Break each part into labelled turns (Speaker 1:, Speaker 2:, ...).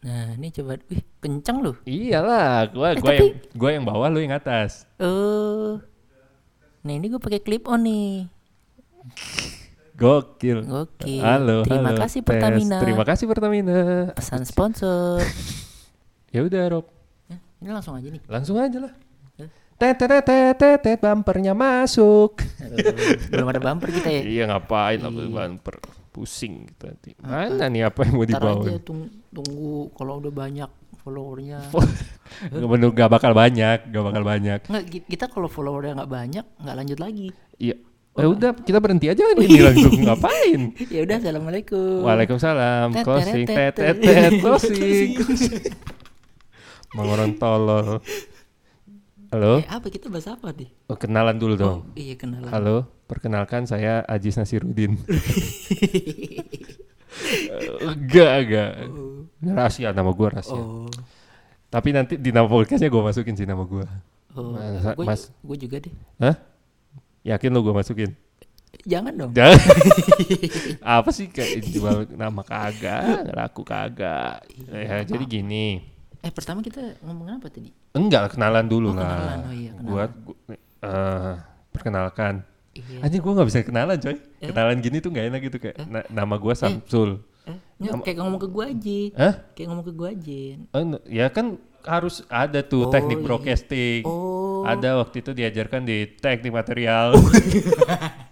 Speaker 1: Nah, ini coba wih, kencang loh.
Speaker 2: Iyalah, gua
Speaker 1: Eh,
Speaker 2: gua
Speaker 1: tapi-
Speaker 2: yang gua yang bawah lu yang atas.
Speaker 1: Eh. Nah, ini gue pakai clip on nih.
Speaker 2: Gokil.
Speaker 1: Gokil.
Speaker 2: Halo,
Speaker 1: Terima
Speaker 2: halo.
Speaker 1: kasih
Speaker 2: Tes.
Speaker 1: Pertamina.
Speaker 2: Terima kasih Pertamina.
Speaker 1: Pesan sponsor.
Speaker 2: Ya udah, Rob.
Speaker 1: Eh, ini langsung aja nih.
Speaker 2: Langsung aja lah.
Speaker 1: Eh?
Speaker 2: Tet tet tet tet bumpernya masuk.
Speaker 1: Belum ada bumper kita ya.
Speaker 2: iya ngapain lah
Speaker 1: Iya.
Speaker 2: bumper pusing gitu nanti. Mana nih apa yang mau dibawa?
Speaker 1: aja tung- tunggu kalau udah banyak followernya.
Speaker 2: Menurut gak bakal banyak, gak bakal banyak.
Speaker 1: Nggak, ki- kita kalau followernya nggak banyak, nggak lanjut lagi.
Speaker 2: Iya. Ya udah kita berhenti aja nih ini langsung ngapain?
Speaker 1: Ya udah, assalamualaikum.
Speaker 2: Waalaikumsalam. Closing
Speaker 1: teret,
Speaker 2: tet tet
Speaker 1: tet.
Speaker 2: tet closing. Mang orang tolol. Halo,
Speaker 1: Eh, apa kita bahas apa nih?
Speaker 2: oh, kenalan dulu dong.
Speaker 1: Oh, iya kenalan.
Speaker 2: Halo, perkenalkan saya Ajis Nasirudin. Enggak, enggak. Ini Rahasia nama gua rahasia.
Speaker 1: Oh,
Speaker 2: Tapi nanti di nama podcastnya gua masukin sih nama gua.
Speaker 1: oh.
Speaker 2: Masa-
Speaker 1: Gue
Speaker 2: Mas.
Speaker 1: juga deh.
Speaker 2: Hah? Yakin lo gua masukin?
Speaker 1: Jangan dong.
Speaker 2: Jangan. Apa sih kayak jual nama kagak, laku kagak. Ya, jadi gini.
Speaker 1: Eh pertama kita ngomongin apa tadi?
Speaker 2: Enggak, kenalan dulu
Speaker 1: Oh,
Speaker 2: lah.
Speaker 1: kenalan. Oh iya,
Speaker 2: Gua, gua eh, perkenalkan.
Speaker 1: Iya.
Speaker 2: Anjing gua nggak bisa kenalan coy. Kenalan gini tuh nggak enak gitu kayak na- nama gua Samsul.
Speaker 1: Eh, nggak, kayak ngomong ke gue aja.
Speaker 2: Hah?
Speaker 1: Kayak ngomong ke gue aja.
Speaker 2: Oh, ya kan harus ada tuh
Speaker 1: Oh,
Speaker 2: teknik
Speaker 1: iya.
Speaker 2: broadcasting.
Speaker 1: Oh.
Speaker 2: Ada waktu itu diajarkan di teknik material.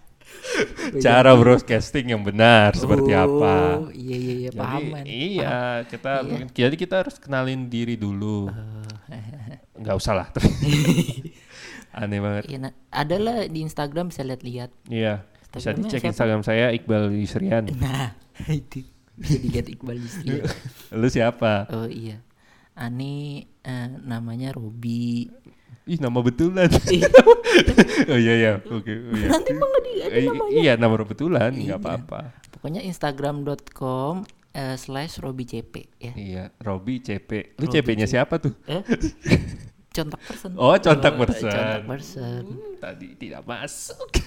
Speaker 2: Cara broadcasting yang benar seperti apa.
Speaker 1: Oh, Iya iya iya
Speaker 2: Jadi,
Speaker 1: paham
Speaker 2: iya, kita
Speaker 1: Iya.
Speaker 2: jadi kita harus kenalin diri dulu.
Speaker 1: Eh,
Speaker 2: Nggak usah lah. Aneh banget.
Speaker 1: Iya, nah, ada lah di Instagram bisa lihat-lihat.
Speaker 2: Iya. Bisa dicek
Speaker 1: siapa?
Speaker 2: Instagram saya Iqbal Yusrian.
Speaker 1: Nah, itu bisa dilihat Iqbal Yusri.
Speaker 2: Lu siapa?
Speaker 1: Oh iya. Ani eh, namanya Robi.
Speaker 2: Ih, nama betulan. oh iya iya. Oke. oh, iya.
Speaker 1: Nanti nggak di
Speaker 2: Eh,
Speaker 1: namanya.
Speaker 2: iya, nama betulan,
Speaker 1: Iya.
Speaker 2: nggak apa-apa.
Speaker 1: Pokoknya instagram.com eh, slash robicp ya.
Speaker 2: Iya, Robi CP. Lu
Speaker 1: Robi
Speaker 2: CP-nya
Speaker 1: CP.
Speaker 2: siapa tuh?
Speaker 1: Eh? Contak person.
Speaker 2: Oh, contak
Speaker 1: Oh,
Speaker 2: person.
Speaker 1: Contak person.
Speaker 2: Hmm, tadi tidak masuk.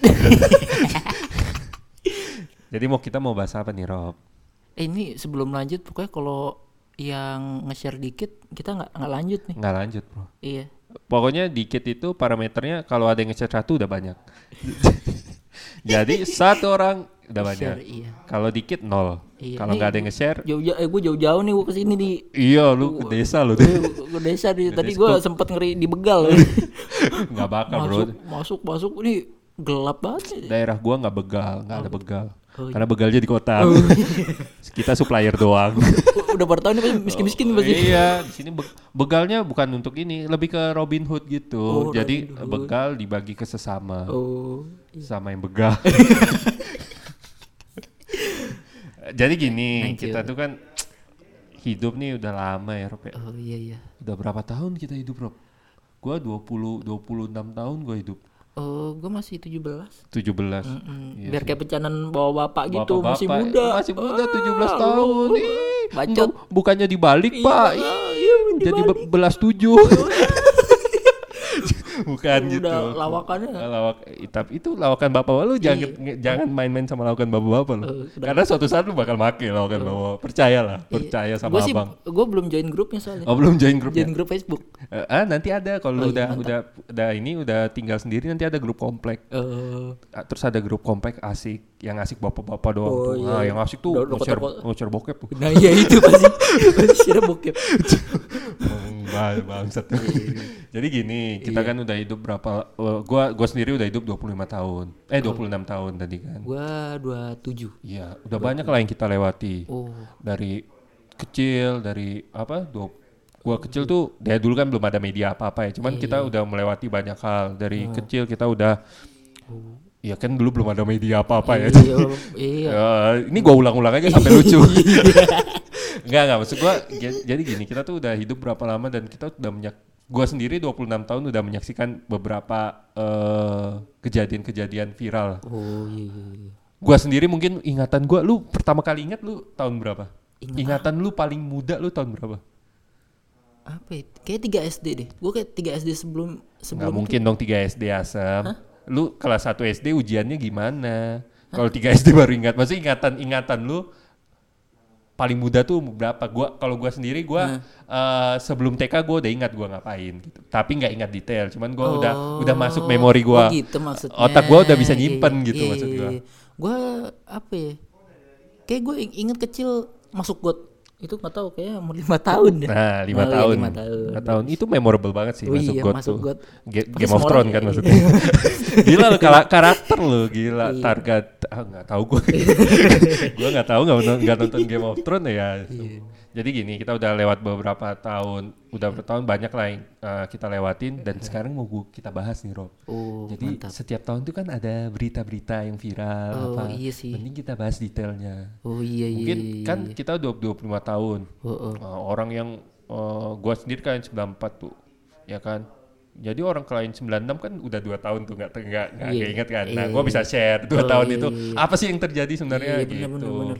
Speaker 2: Jadi mau kita mau bahas apa nih, Rob?
Speaker 1: Eh, ini sebelum lanjut pokoknya kalau yang nge-share dikit kita nggak nggak lanjut nih.
Speaker 2: Nggak lanjut, Bro.
Speaker 1: Iya.
Speaker 2: Pokoknya dikit itu parameternya kalau ada yang nge-share satu udah banyak. Jadi satu orang udah banyak.
Speaker 1: Iya.
Speaker 2: Kalau dikit nol.
Speaker 1: Iya.
Speaker 2: Kalau nggak ada yang nge-share,
Speaker 1: Jauh-jauh eh gue jauh-jauh nih gue ke sini di
Speaker 2: iya lu ke desa lu
Speaker 1: gue
Speaker 2: deh.
Speaker 1: gue desa di tadi gue sempet ngeri di begal
Speaker 2: Nggak bakal, Bro.
Speaker 1: masuk masuk masuk ini gelap banget.
Speaker 2: Daerah gua nggak begal, nggak ada begal.
Speaker 1: Oh, iya.
Speaker 2: Karena begalnya di kota. Kita supplier doang.
Speaker 1: udah baru tahun nih miskin miskin pasti
Speaker 2: iya, di sini be- begalnya bukan untuk ini, lebih ke Robin Hood gitu.
Speaker 1: Oh,
Speaker 2: Jadi
Speaker 1: Robin Hood.
Speaker 2: begal dibagi ke sesama,
Speaker 1: oh
Speaker 2: sama yang begal. Jadi gini,
Speaker 1: Thank you.
Speaker 2: kita tuh kan hidup nih udah lama ya, Rob. ya.
Speaker 1: oh iya iya
Speaker 2: Udah berapa tahun kita hidup, Rob? Gua 20 26 tahun gua hidup.
Speaker 1: Oh gue masih 17
Speaker 2: 17.
Speaker 1: Mm,
Speaker 2: Iya
Speaker 1: biar kayak pecanan bawa bapak gitu
Speaker 2: Bapak-bapak,
Speaker 1: masih muda
Speaker 2: Masih muda
Speaker 1: Ah,
Speaker 2: 17 tahun. Ih,
Speaker 1: bacot
Speaker 2: bu- bukannya dibalik, Pak. Ih,
Speaker 1: Ah, iya
Speaker 2: jadi
Speaker 1: dibalik.
Speaker 2: be- belas tujuh. Bukan gitu.
Speaker 1: udah lawakannya
Speaker 2: Lawak, eh, tapi itu lawakan bapak lu jangan nge- jangan main-main sama lawakan bapak-bapak lu.
Speaker 1: Iya. Eh, udah.
Speaker 2: Karena suatu saat lu bakal make lawakan bapak. Percayalah, percaya sama
Speaker 1: gue Iya. sih
Speaker 2: abang.
Speaker 1: gue belum join grupnya soalnya
Speaker 2: Oh, belum join grupnya.
Speaker 1: join grup Facebook
Speaker 2: Eh, ah, nanti ada kalau
Speaker 1: Oh,
Speaker 2: lu
Speaker 1: iya,
Speaker 2: udah
Speaker 1: mantap.
Speaker 2: udah udah ini udah tinggal sendiri nanti ada grup komplek.
Speaker 1: Eh,
Speaker 2: Ah, Terus ada grup komplek asik, yang asik bapak-bapak doang
Speaker 1: Oh,
Speaker 2: tuh.
Speaker 1: iya,
Speaker 2: Ah,
Speaker 1: iya.
Speaker 2: yang asik tuh nge-share bokep
Speaker 1: nah iya itu pasti pasti bokep
Speaker 2: bangsat.
Speaker 1: Iya,
Speaker 2: Jadi gini, kita kan udah hidup berapa eh, gua gua sendiri udah hidup 25 tahun. Eh 26 tahun tadi kan.
Speaker 1: gue 27
Speaker 2: Iya, udah banyak lah yang kita lewati.
Speaker 1: oh
Speaker 2: Dari kecil, dari apa? Dua, gua kecil tuh dari dulu kan belum ada media apa-apa ya. Cuman kita udah melewati banyak hal. Dari kecil kita udah Iya kan dulu belum ada media apa-apa ya.
Speaker 1: iya iya
Speaker 2: Ya, ini gua ulang-ulang aja sampai lucu. Enggak, enggak maksud gua jadi gini, kita tuh udah hidup berapa lama dan kita udah menyak gua sendiri 26 tahun udah menyaksikan beberapa eh, kejadian-kejadian viral.
Speaker 1: oh iya iya, iya.
Speaker 2: Gua sendiri mungkin ingatan gua lu pertama kali ingat lu tahun berapa?
Speaker 1: Ingat
Speaker 2: ingatan lu paling muda lu tahun berapa?
Speaker 1: apa ya? kayak 3 SD deh gue kayak 3 SD sebelum
Speaker 2: Nggak
Speaker 1: sebelum
Speaker 2: mungkin dong 3 SD asam. Lu kelas 1 SD ujiannya gimana? Kalau 3 SD baru ingat, maksudnya ingatan-ingatan lu paling muda tuh berapa? Gua kalau gua sendiri gua eh, sebelum TK gua udah ingat gua ngapain gitu. Tapi nggak ingat detail, cuman gua udah udah masuk memori gua.
Speaker 1: Oh gitu maksudnya.
Speaker 2: Otak gua udah bisa
Speaker 1: Iya,
Speaker 2: nyimpen
Speaker 1: iya,
Speaker 2: gitu
Speaker 1: iya,
Speaker 2: maksud gua.
Speaker 1: iya. Gua apa ya? Kayak gue inget kecil masuk got itu nggak tahu kayak umur lima tahun ya.
Speaker 2: Nah, lima
Speaker 1: Oh, iya,
Speaker 2: tahun.
Speaker 1: lima tahun.
Speaker 2: Lima tahun. Itu memorable banget sih
Speaker 1: Oh
Speaker 2: masuk
Speaker 1: iya,
Speaker 2: God
Speaker 1: masuk
Speaker 2: tuh.
Speaker 1: God.
Speaker 2: Game of Thrones kan maksudnya. gila lo karakter lo gila
Speaker 1: Iya.
Speaker 2: target ah nggak tahu gue. gue nggak tahu nggak nonton, nggak nonton Game of Thrones ya.
Speaker 1: Iya.
Speaker 2: Jadi gini, kita udah lewat beberapa tahun, udah bertahun banyak lah yang uh, kita lewatin dan sekarang mau gua- kita bahas nih Rob.
Speaker 1: Oh,
Speaker 2: Jadi
Speaker 1: mantap.
Speaker 2: setiap tahun tuh kan ada berita-berita yang viral
Speaker 1: Oh,
Speaker 2: apa.
Speaker 1: iya sih.
Speaker 2: Mending kita bahas detailnya.
Speaker 1: Oh iya iya.
Speaker 2: Mungkin
Speaker 1: iya,
Speaker 2: kan
Speaker 1: iya.
Speaker 2: kita udah 25 tahun.
Speaker 1: Oh, oh.
Speaker 2: Uh, orang yang uh, gua sendiri kan 94 tuh, ya kan. Jadi orang klien 96 kan udah dua tahun tuh nggak nggak nggak
Speaker 1: Iya,
Speaker 2: inget kan.
Speaker 1: iya,
Speaker 2: Nah, gua
Speaker 1: iya.
Speaker 2: bisa share dua
Speaker 1: Oh,
Speaker 2: tahun
Speaker 1: iya,
Speaker 2: itu
Speaker 1: iya, iya.
Speaker 2: apa sih yang terjadi sebenarnya
Speaker 1: Iya,
Speaker 2: gitu.
Speaker 1: bener, bener, bener.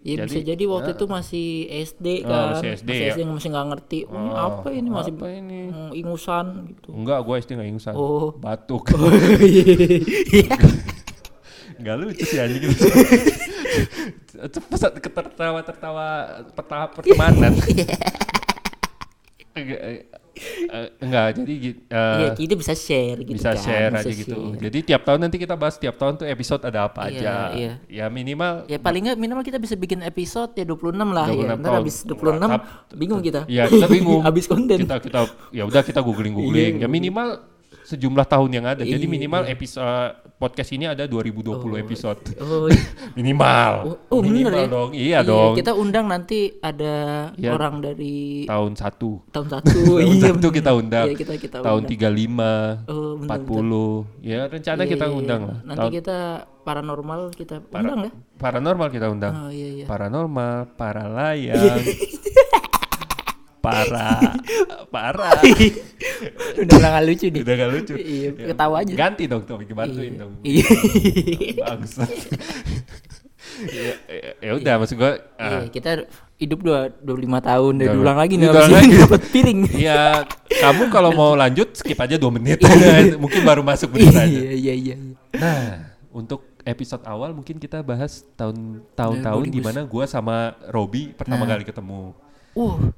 Speaker 1: Iya bisa
Speaker 2: Jadi,
Speaker 1: jadi waktu itu masih SD
Speaker 2: Oh,
Speaker 1: kan,
Speaker 2: masih SD ya?
Speaker 1: masih nggak ngerti. Oh, ini
Speaker 2: Oh,
Speaker 1: apa ini masih
Speaker 2: apa ini?
Speaker 1: mm, ingusan gitu.
Speaker 2: Enggak, gua SD nggak ingusan.
Speaker 1: Oh.
Speaker 2: Batuk.
Speaker 1: Iya.
Speaker 2: Nggak lucu sih anjing itu. Itu pesat ketertawa tertawa peta pertemanan. enggak, eh, enggak, jadi eh,
Speaker 1: Iya, kita bisa share gitu
Speaker 2: bisa
Speaker 1: kan.
Speaker 2: share
Speaker 1: bisa
Speaker 2: aja gitu.
Speaker 1: share.
Speaker 2: Jadi tiap tahun nanti kita bahas tiap tahun tuh episode ada apa
Speaker 1: Iya,
Speaker 2: aja.
Speaker 1: iya.
Speaker 2: Ya minimal
Speaker 1: Ya paling nggak minimal kita bisa bikin episode ya 26 lah
Speaker 2: 26
Speaker 1: ya. Ntar habis 26
Speaker 2: Tap-
Speaker 1: bingung kita.
Speaker 2: Iya, kita bingung.
Speaker 1: habis konten.
Speaker 2: Kita kita ya udah kita googling googling.
Speaker 1: Iya.
Speaker 2: Ya minimal sejumlah tahun yang ada. Jadi
Speaker 1: Iya.
Speaker 2: minimal episode podcast ini ada 2020 episode.
Speaker 1: Oh, iya.
Speaker 2: Minimal.
Speaker 1: Oh, oh, bener
Speaker 2: minimal
Speaker 1: ya?
Speaker 2: dong. Iya, dong.
Speaker 1: Kita undang nanti ada
Speaker 2: Iya.
Speaker 1: orang dari
Speaker 2: Tahun satu.
Speaker 1: tahun satu.
Speaker 2: Tahun
Speaker 1: iya,
Speaker 2: satu
Speaker 1: bener.
Speaker 2: kita undang.
Speaker 1: Iya, kita kita
Speaker 2: tahun
Speaker 1: undang.
Speaker 2: 35,
Speaker 1: Oh, bentar,
Speaker 2: 40. Ya rencana
Speaker 1: Iya,
Speaker 2: kita
Speaker 1: iya,
Speaker 2: undang
Speaker 1: iya.
Speaker 2: lah.
Speaker 1: Nanti
Speaker 2: Tahun
Speaker 1: kita paranormal kita
Speaker 2: para-
Speaker 1: undang ya.
Speaker 2: paranormal kita undang.
Speaker 1: Oh iya iya.
Speaker 2: Paranormal, para layang. para para
Speaker 1: Udah nggak lucu nih.
Speaker 2: udah gak lucu
Speaker 1: Iya,
Speaker 2: Ya,
Speaker 1: ketawa aja.
Speaker 2: ganti dong topik bantuin dong
Speaker 1: Iya.
Speaker 2: bangsat ya, udah maksud gua
Speaker 1: Iya, kita hidup dua 25 tahun dan
Speaker 2: Udah,
Speaker 1: ulang lagi nih habis
Speaker 2: lagi.
Speaker 1: dapat piring.
Speaker 2: Iya, kamu kalau mau lanjut skip aja dua menit. mungkin baru masuk menit aja.
Speaker 1: Iya iya iya. iya.
Speaker 2: Nah, untuk episode awal mungkin kita bahas tahun tahun-tahun di mana gua sama Robi pertama
Speaker 1: Nah.
Speaker 2: kali ketemu.
Speaker 1: Uh.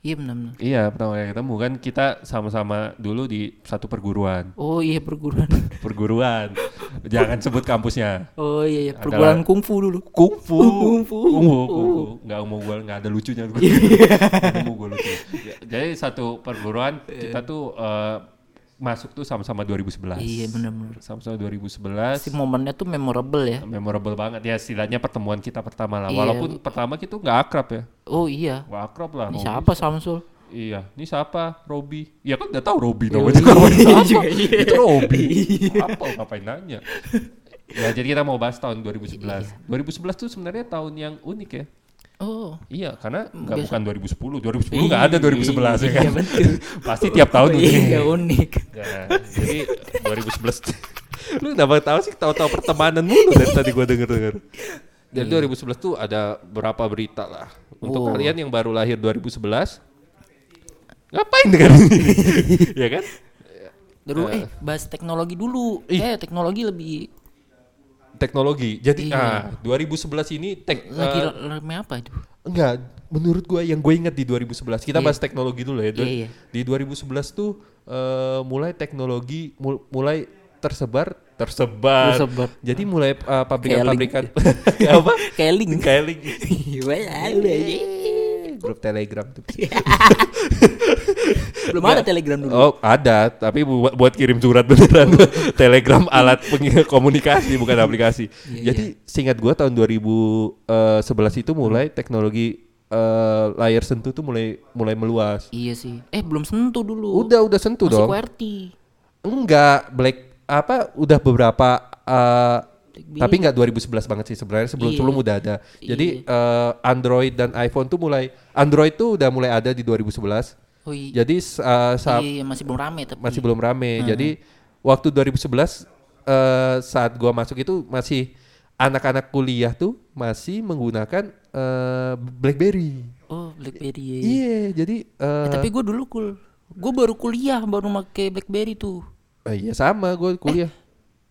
Speaker 1: Iya benar-benar.
Speaker 2: Iya, pertama kali ketemu kan kita sama-sama dulu di satu perguruan.
Speaker 1: Oh iya perguruan.
Speaker 2: Perguruan. Jangan sebut kampusnya.
Speaker 1: Oh iya iya
Speaker 2: Adalah-
Speaker 1: perguruan kungfu dulu.
Speaker 2: Kungfu.
Speaker 1: Kungfu.
Speaker 2: Kungfu. Kungfu. Nggak mau gua nggak ada lucunya.
Speaker 1: Iya.
Speaker 2: Nggak mau gua lucu. Jadi satu perguruan kita tuh eh, masuk tuh sama-sama 2011.
Speaker 1: Iya benar-benar.
Speaker 2: Sama-sama 2011.
Speaker 1: Si momennya tuh memorable ya.
Speaker 2: memorable banget ya istilahnya pertemuan kita pertama lah
Speaker 1: Iya.
Speaker 2: walaupun pertama kita nggak akrab ya
Speaker 1: Oh iya.
Speaker 2: nggak akrab lah
Speaker 1: Ini
Speaker 2: Robi.
Speaker 1: siapa Samsul?
Speaker 2: iya ini siapa Robi ya kan udah tahu Robi
Speaker 1: Iya,
Speaker 2: namanya
Speaker 1: iya,
Speaker 2: ngapain
Speaker 1: iya iya.
Speaker 2: itu Robi apa ngapain nanya ya jadi kita mau bahas tahun 2011 2011 tuh sebenarnya tahun yang unik ya
Speaker 1: Oh.
Speaker 2: Iya, karena nggak bukan 2010. 2010 nggak ada 2011 ya kan.
Speaker 1: Iya betul.
Speaker 2: Pasti tiap tahun unik.
Speaker 1: Iya unik.
Speaker 2: Ya, jadi 2011 lu kenapa tahu sih tahu-tahu pertemanan mulu dari tadi gua denger-denger. Dari 2011 tuh ada berapa berita lah. Untuk
Speaker 1: Oh.
Speaker 2: kalian yang baru lahir 2011 ngapain dengan ini? ya kan?
Speaker 1: Dulu eh bahas teknologi dulu.
Speaker 2: Ih.
Speaker 1: Eh teknologi lebih
Speaker 2: Teknologi. Jadi
Speaker 1: Iya.
Speaker 2: ah 2011 ini tek
Speaker 1: lagi
Speaker 2: eh,
Speaker 1: rame apa itu?
Speaker 2: enggak menurut gua yang gue ingat di 2011 kita
Speaker 1: Iya.
Speaker 2: bahas teknologi dulu ya.
Speaker 1: Iya, iya.
Speaker 2: Di 2011 tuh eh, mulai teknologi mul- mulai tersebar tersebar.
Speaker 1: Tersebar.
Speaker 2: Jadi mulai uh, pabrikan-pabrikan
Speaker 1: Kayak
Speaker 2: apa?
Speaker 1: Link.
Speaker 2: Kayak link.
Speaker 1: Iya,
Speaker 2: Grup Telegram tuh.
Speaker 1: Belum ada telegram dulu.
Speaker 2: Oh, ada, tapi buat, buat kirim surat beneran. Telegram alat komunikasi bukan aplikasi.
Speaker 1: Iya,
Speaker 2: Jadi singkat gua tahun 2011 itu mulai teknologi eh, layar sentuh tuh mulai mulai meluas.
Speaker 1: Iya sih. Eh belum sentuh dulu.
Speaker 2: Udah udah sentuh
Speaker 1: Masih
Speaker 2: dong.
Speaker 1: QWERTY.
Speaker 2: Enggak, Black apa udah beberapa eh,
Speaker 1: Blackberry.
Speaker 2: tapi enggak 2011 banget sih sebenarnya sebelum
Speaker 1: Iya.
Speaker 2: sebelum udah ada. Jadi eh, Android dan iPhone tuh mulai Android tuh udah mulai ada di 2011.
Speaker 1: Oh iya.
Speaker 2: Jadi eh, saat
Speaker 1: Iya, masih belum rame tapi.
Speaker 2: masih belum rame. Jadi waktu 2011 eh, saat gua masuk itu masih anak-anak kuliah tuh masih menggunakan eh, BlackBerry.
Speaker 1: Oh, BlackBerry. Iya.
Speaker 2: Iya, jadi eh,
Speaker 1: Eh, tapi gue dulu kul. Gue baru kuliah baru make BlackBerry tuh.
Speaker 2: eh, iya sama gue kuliah.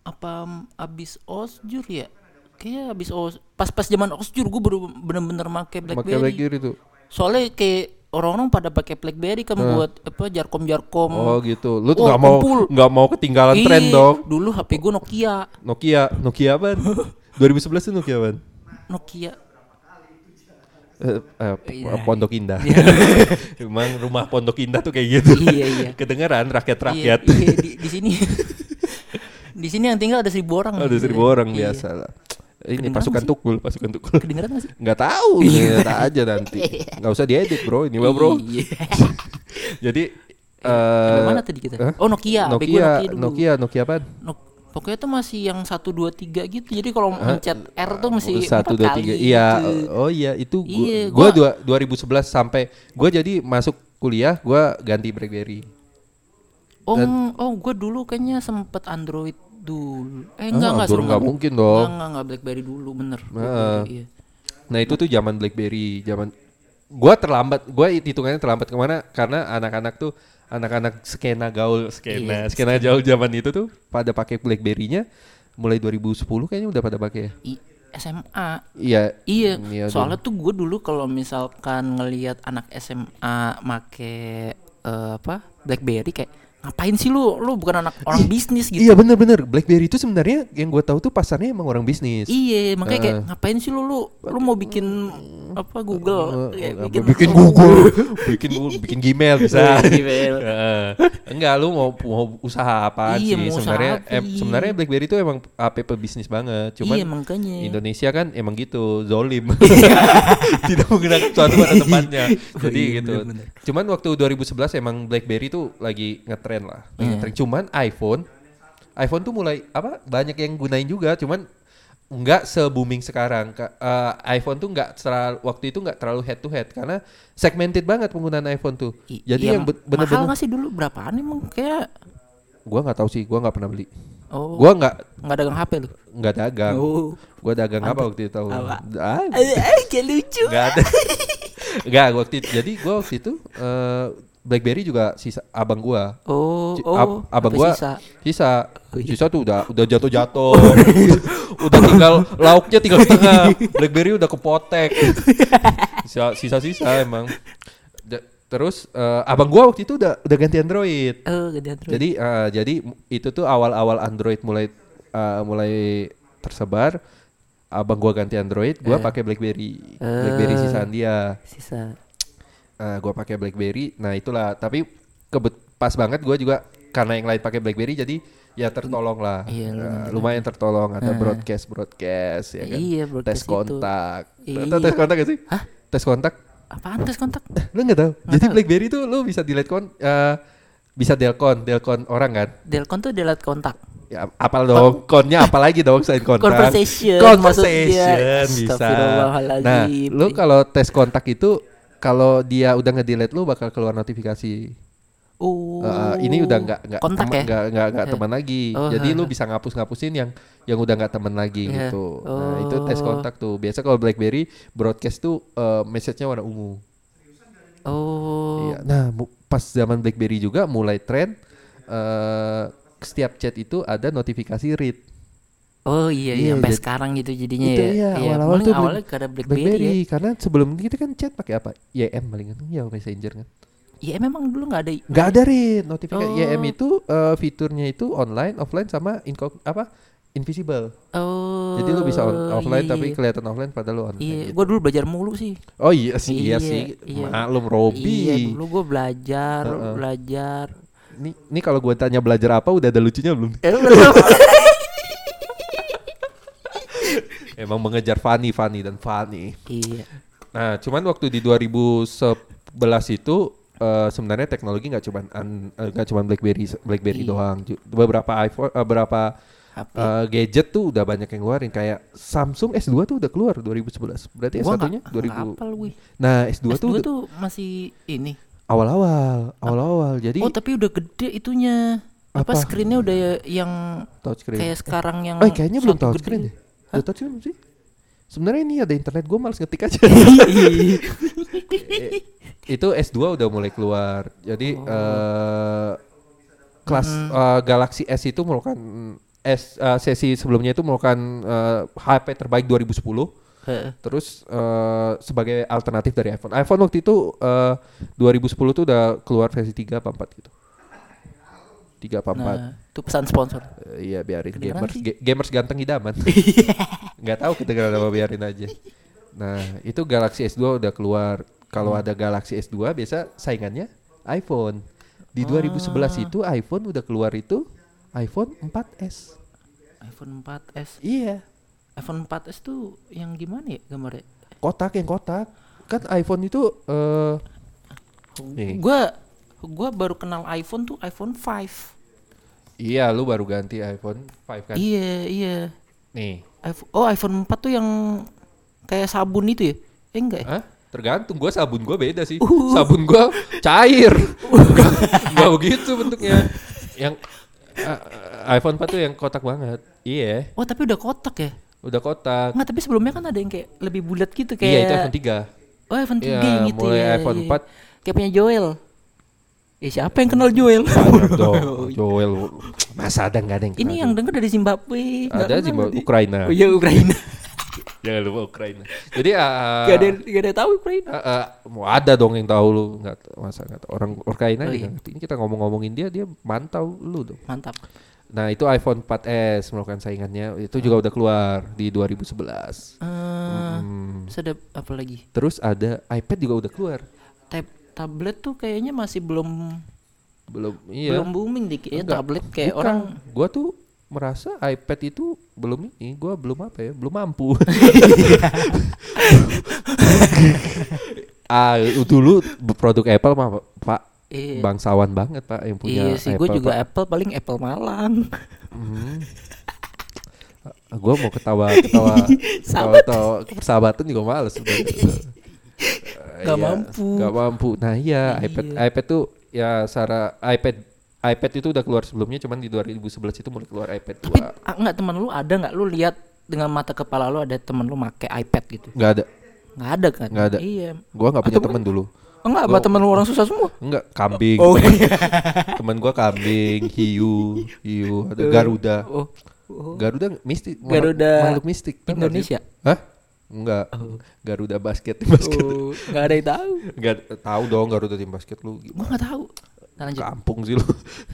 Speaker 1: Apa mm, abis osjur ya? Kayaknya abis os pas-pas zaman osjur gue baru bener-bener make
Speaker 2: Pakai
Speaker 1: BlackBerry.
Speaker 2: BlackBerry tuh.
Speaker 1: Soalnya kayak orang-orang pada pakai BlackBerry kan buat apa jarkom-jarkom.
Speaker 2: Oh gitu. Lu tuh
Speaker 1: Oh,
Speaker 2: nggak mau nggak mau ketinggalan
Speaker 1: Iya,
Speaker 2: tren dong.
Speaker 1: Dulu HP gue Nokia.
Speaker 2: Nokia, Nokia apa? 2011 tuh Nokia apa?
Speaker 1: Nokia.
Speaker 2: Eh, p-
Speaker 1: Iya.
Speaker 2: Pondok Indah. Emang rumah Pondok Indah tuh kayak gitu.
Speaker 1: Iya, iya.
Speaker 2: Kedengeran rakyat-rakyat.
Speaker 1: Iya, iya, di, di sini. di sini yang tinggal ada seribu orang.
Speaker 2: Ada seribu orang
Speaker 1: Iya.
Speaker 2: biasa lah. Ini pasukan tukul, pasukan tukul.
Speaker 1: Kedengeran gak sih?
Speaker 2: Nggak tahu, lihat aja nanti. Nggak usah diedit bro, ini mah bro.
Speaker 1: Iya.
Speaker 2: Jadi eh
Speaker 1: Sampai mana tadi kita?
Speaker 2: Hah?
Speaker 1: Oh Nokia, gua
Speaker 2: Nokia,
Speaker 1: Nokia dulu.
Speaker 2: Nokia, Nokia apa?
Speaker 1: Nok- Pokoknya tuh masih yang 1 2 3 gitu. Jadi kalau mencet R tuh mesti
Speaker 2: satu dua tiga iya
Speaker 1: gitu.
Speaker 2: oh iya itu gua,
Speaker 1: Iya,
Speaker 2: gua
Speaker 1: gua-
Speaker 2: dua, 2011 sampai gua jadi masuk kuliah gua ganti BlackBerry
Speaker 1: Oh, oh gue dulu kayaknya sempet Android dulu. Eh enggak
Speaker 2: Ah,
Speaker 1: enggak
Speaker 2: Android
Speaker 1: sorry,
Speaker 2: nggak mungkin dong.
Speaker 1: Enggak enggak, enggak BlackBerry dulu bener. BlackBerry, iya.
Speaker 2: nah itu tuh zaman BlackBerry zaman gua terlambat gua hitungannya terlambat ke mana karena anak-anak tuh anak-anak skena gaul skena
Speaker 1: Iya,
Speaker 2: skena gaul zaman itu tuh pada pakai BlackBerry-nya mulai 2010 kayaknya udah pada pakai ya
Speaker 1: I- SMA.
Speaker 2: iya
Speaker 1: Iya,
Speaker 2: Iya,
Speaker 1: soalnya tuh gue dulu kalau misalkan ngelihat anak SMA make eh, apa BlackBerry kayak ngapain sih lu? Lu bukan anak orang bisnis gitu.
Speaker 2: iya bener-bener BlackBerry itu sebenarnya yang gua tahu tuh pasarnya emang orang bisnis
Speaker 1: Iya, makanya kayak
Speaker 2: Eh.
Speaker 1: ngapain sih lu lu lu mau bikin apa Google?
Speaker 2: Eh,
Speaker 1: Kayak
Speaker 2: apa, bikin Google, bikin Google, bikin Gmail bisa.
Speaker 1: Gmail.
Speaker 2: Heeh. Enggak, lu mau mau usaha apa
Speaker 1: Iya,
Speaker 2: sih?
Speaker 1: mau usaha
Speaker 2: Sebenarnya
Speaker 1: apa, iya.
Speaker 2: sebenarnya BlackBerry itu emang app bisnis banget. Cuman
Speaker 1: iya makanya.
Speaker 2: Indonesia kan emang gitu, zolim. Tidak menggunakan suatu pada tempatnya. Jadi
Speaker 1: iya,
Speaker 2: gitu.
Speaker 1: bener-bener.
Speaker 2: Cuman waktu 2011 emang BlackBerry tuh lagi ngetren lah. Lagi
Speaker 1: Iya.
Speaker 2: Cuman iPhone iPhone tuh mulai apa? Banyak yang gunain juga, cuman nggak se booming sekarang. Ka- eh, iPhone tuh nggak terlalu waktu itu nggak terlalu head to head karena segmented banget penggunaan iPhone tuh.
Speaker 1: I-
Speaker 2: Jadi
Speaker 1: iya,
Speaker 2: yang be-
Speaker 1: mahal
Speaker 2: bener-bener
Speaker 1: nggak sih dulu berapaan emang kayak
Speaker 2: gua nggak tahu sih, gua nggak pernah beli.
Speaker 1: oh
Speaker 2: Gua nggak
Speaker 1: nggak dagang HP lu.
Speaker 2: nggak dagang.
Speaker 1: Oh.
Speaker 2: Gua dagang apa waktu itu tahu?
Speaker 1: Apa?
Speaker 2: Ah,
Speaker 1: Eh, kayak lucu.
Speaker 2: nggak ada. Nggak waktu itu. Jadi gua waktu itu eh, BlackBerry juga sisa abang gua.
Speaker 1: Oh, oh,
Speaker 2: ab- abang gua
Speaker 1: sisa.
Speaker 2: sisa
Speaker 1: Oh, iya.
Speaker 2: sisa tuh udah udah jatuh jatuh udah tinggal lauknya tinggal setengah blackberry udah kepotek sisa sisa sisa emang Da- terus eh, abang gua waktu itu udah udah ganti android
Speaker 1: Oh, gede Android.
Speaker 2: jadi eh, jadi itu tuh awal awal android mulai eh, mulai tersebar abang gua ganti android gua
Speaker 1: Eh.
Speaker 2: pakai blackberry blackberry
Speaker 1: Eh.
Speaker 2: sisaan dia
Speaker 1: sisa.
Speaker 2: Eh, gua pakai BlackBerry. Nah itulah. Tapi kebet pas banget gua juga karena yang lain pakai BlackBerry jadi ya tertolong lah.
Speaker 1: Iya,
Speaker 2: Eh,
Speaker 1: lumayan.
Speaker 2: tertolong ada
Speaker 1: Eh.
Speaker 2: broadcast broadcast ya kan.
Speaker 1: Iya,
Speaker 2: tes
Speaker 1: broadcast itu.
Speaker 2: kontak.
Speaker 1: Iya.
Speaker 2: Tahu tes kontak gak sih?
Speaker 1: Hah?
Speaker 2: Tes kontak.
Speaker 1: Apaan tes kontak?
Speaker 2: Lu nggak tahu? Jadi BlackBerry tuh lu bisa delete kon eh, bisa delcon, delcon orang kan?
Speaker 1: Delcon tuh delete kontak.
Speaker 2: Ya apal dong, konnya apa lagi dong selain kontak?
Speaker 1: Conversation,
Speaker 2: Conversation
Speaker 1: maksudnya.
Speaker 2: bisa. Nah, lu kalau tes kontak itu kalau dia udah nge-delete lu bakal keluar notifikasi.
Speaker 1: Oh.
Speaker 2: Uh, ini udah nggak nggak
Speaker 1: kontak
Speaker 2: teman-
Speaker 1: ya?
Speaker 2: nggak nggak nggak
Speaker 1: Eh.
Speaker 2: teman lagi.
Speaker 1: Oh,
Speaker 2: Jadi
Speaker 1: ha,
Speaker 2: lu bisa ngapus-ngapusin yang yang udah nggak teman lagi
Speaker 1: Iya.
Speaker 2: gitu. Nah, itu tes
Speaker 1: Oh.
Speaker 2: kontak tuh. Biasa kalau BlackBerry broadcast tuh uh, message-nya warna ungu.
Speaker 1: Oh.
Speaker 2: Iya. Nah, pas zaman BlackBerry juga mulai tren uh, setiap chat itu ada notifikasi read.
Speaker 1: Oh iya,
Speaker 2: Iya,
Speaker 1: iya, sampai
Speaker 2: jadi-
Speaker 1: sekarang gitu jadinya
Speaker 2: itu
Speaker 1: ya.
Speaker 2: iya,
Speaker 1: Iya,
Speaker 2: awal-awal tuh
Speaker 1: awalnya karena BlackBerry,
Speaker 2: BlackBerry
Speaker 1: ya.
Speaker 2: karena sebelum kita kan chat pakai apa? YM paling kan. Ya Messenger kan.
Speaker 1: Ya memang dulu nggak ada
Speaker 2: Nggak ada read notifikasi.
Speaker 1: Oh.
Speaker 2: YM itu uh, fiturnya itu online, offline sama incog apa? Invisible.
Speaker 1: Oh.
Speaker 2: Jadi lu bisa on- offline
Speaker 1: iya,
Speaker 2: tapi
Speaker 1: iya.
Speaker 2: kelihatan offline padahal lu online.
Speaker 1: Iya,
Speaker 2: gitu.
Speaker 1: gua dulu belajar mulu sih.
Speaker 2: Oh iya sih, iya,
Speaker 1: Iya,
Speaker 2: sih.
Speaker 1: iya.
Speaker 2: Maklum Robi.
Speaker 1: Iya, dulu gua belajar,
Speaker 2: Heeh.
Speaker 1: belajar.
Speaker 2: Nih, nih kalau gua tanya belajar apa udah ada lucunya belum?
Speaker 1: Eh, belum.
Speaker 2: Emang mengejar Fanny, Fanny dan Fanny.
Speaker 1: iya.
Speaker 2: Nah, cuman waktu di 2011 itu eh, sebenarnya teknologi nggak cuman an- eh, nggak cuman BlackBerry BlackBerry
Speaker 1: Iya.
Speaker 2: doang. Beberapa iPhone eh, beberapa
Speaker 1: HP.
Speaker 2: eh, gadget tuh udah banyak yang ngeluarin kayak Samsung S2 tuh udah keluar 2011. Berarti
Speaker 1: Gua
Speaker 2: S1-nya
Speaker 1: nggak-
Speaker 2: 2000.
Speaker 1: nggak hafal gue.
Speaker 2: Nah, S2, tuh
Speaker 1: S2
Speaker 2: udah
Speaker 1: tuh masih ini.
Speaker 2: awal-awal, awal-awal. Jadi
Speaker 1: Oh, tapi udah gede itunya. Apa,
Speaker 2: Apa?
Speaker 1: screennya udah yang
Speaker 2: touchscreen.
Speaker 1: kayak sekarang yang
Speaker 2: Oh, kayaknya belum
Speaker 1: satu
Speaker 2: touchscreen
Speaker 1: gede.
Speaker 2: deh. Udah touchscreen belum sih? Sebenarnya ini ada internet, gue males ngetik aja. Eh, itu S2 udah mulai keluar. Jadi
Speaker 1: Oh.
Speaker 2: eh kelas eh, Galaxy S itu merupakan S eh, sesi sebelumnya itu merupakan eh, HP terbaik 2010.
Speaker 1: Heeh.
Speaker 2: Terus eh, sebagai alternatif dari iPhone. iPhone waktu itu eh, 2010 tuh udah keluar versi 3 apa 4 gitu. 3 apa 4.
Speaker 1: Nah, itu pesan sponsor.
Speaker 2: Eh, iya biarin
Speaker 1: Kedengeran
Speaker 2: gamers ga- gamers ganteng idaman. Nggak tahu kedengeran apa biarin aja. Nah, itu Galaxy S2 udah keluar. Kalau
Speaker 1: Hmm.
Speaker 2: ada Galaxy S2 biasa saingannya iPhone. Di
Speaker 1: Ah.
Speaker 2: 2011 itu iPhone udah keluar itu iPhone 4S.
Speaker 1: iPhone 4S.
Speaker 2: Iya,
Speaker 1: iPhone 4S tuh yang gimana ya gambarnya?
Speaker 2: kotak yang kotak. Kan iPhone itu eh Nih.
Speaker 1: Gua gua baru kenal iPhone tuh iPhone 5.
Speaker 2: iya lu baru ganti iPhone 5 kan.
Speaker 1: Iya, iya.
Speaker 2: Nih.
Speaker 1: iPhone, oh iPhone 4 tuh yang kayak sabun itu ya? Eh enggak ya?
Speaker 2: Hah? Tergantung gua sabun gua beda sih.
Speaker 1: Uh.
Speaker 2: Sabun gua cair. Enggak enggak begitu bentuknya. Yang uh, iPhone 4 tuh yang kotak banget. Iya,
Speaker 1: Oh tapi udah kotak ya?
Speaker 2: udah kotak.
Speaker 1: Enggak, tapi sebelumnya kan ada yang kayak lebih bulat gitu kayak
Speaker 2: Iya, itu iPhone 3.
Speaker 1: Oh iPhone 3
Speaker 2: Iya,
Speaker 1: yang itu
Speaker 2: mulai
Speaker 1: ya,
Speaker 2: iPhone
Speaker 1: iya.
Speaker 2: 4.
Speaker 1: Kayak punya Joel Eh siapa yang kenal Joel?
Speaker 2: Dong. Joel. Masa ada nggak ada yang
Speaker 1: Ini
Speaker 2: kenal
Speaker 1: yang denger dari Zimbabwe
Speaker 2: Ada Zimbabwe. Ukraina.
Speaker 1: Oh iya Ukraina
Speaker 2: Jangan lupa Ukraina. Jadi uh,
Speaker 1: Gak ada gak ada yang tahu Ukraina
Speaker 2: Uh, uh, mau ada dong yang tahu lu nggak masa nggak tahu. orang Ukraina
Speaker 1: Oh, iya.
Speaker 2: Ini kita ngomong-ngomongin dia dia mantau lu dong.
Speaker 1: Mantap
Speaker 2: Nah itu iPhone 4S melakukan saingannya itu juga udah keluar di 2011.
Speaker 1: eh
Speaker 2: Hmm.
Speaker 1: Ada apa lagi?
Speaker 2: Terus ada iPad juga udah keluar.
Speaker 1: Tab tablet tuh kayaknya masih belum
Speaker 2: Belum iya.
Speaker 1: belum booming dikit ya tablet kayak
Speaker 2: Bukan.
Speaker 1: orang
Speaker 2: Gua tuh merasa iPad itu belum ini, gua belum apa ya, belum mampu. ah dulu produk Apple mah Pak
Speaker 1: Iya.
Speaker 2: bangsawan banget Pak yang punya
Speaker 1: Iya sih, gue juga
Speaker 2: Pak.
Speaker 1: Apple paling Apple Malang.
Speaker 2: gue mau ketawa ketawa ketawa, ketawa persahabatan juga males Eh,
Speaker 1: Nggak
Speaker 2: iya,
Speaker 1: mampu.
Speaker 2: nggak mampu nah iya
Speaker 1: Iya.
Speaker 2: iPad iPad tuh ya secara iPad iPad itu udah keluar sebelumnya cuman di 2011 itu mulai keluar iPad
Speaker 1: Tapi
Speaker 2: 2
Speaker 1: ah, enggak teman lu ada nggak lu lihat dengan mata kepala lu ada teman lu make iPad gitu?
Speaker 2: nggak ada
Speaker 1: Nggak ada kan?
Speaker 2: Nggak ada.
Speaker 1: Iya.
Speaker 2: gua nggak punya
Speaker 1: Atau
Speaker 2: temen dulu
Speaker 1: Enggak, apa teman lu orang susah semua?
Speaker 2: Enggak, kambing.
Speaker 1: Oh,
Speaker 2: Temen gua kambing, hiu, hiu, ada Garuda.
Speaker 1: Oh. oh.
Speaker 2: Garuda mistik.
Speaker 1: Garuda
Speaker 2: makhluk mistik.
Speaker 1: Indonesia.
Speaker 2: Hah? Enggak. Garuda basket, basket.
Speaker 1: Oh, nggak ada yang tahu.
Speaker 2: Enggak tahu dong Garuda tim basket lu.
Speaker 1: Gua nggak tahu. Nah, lanjut.
Speaker 2: Kampung sih lu.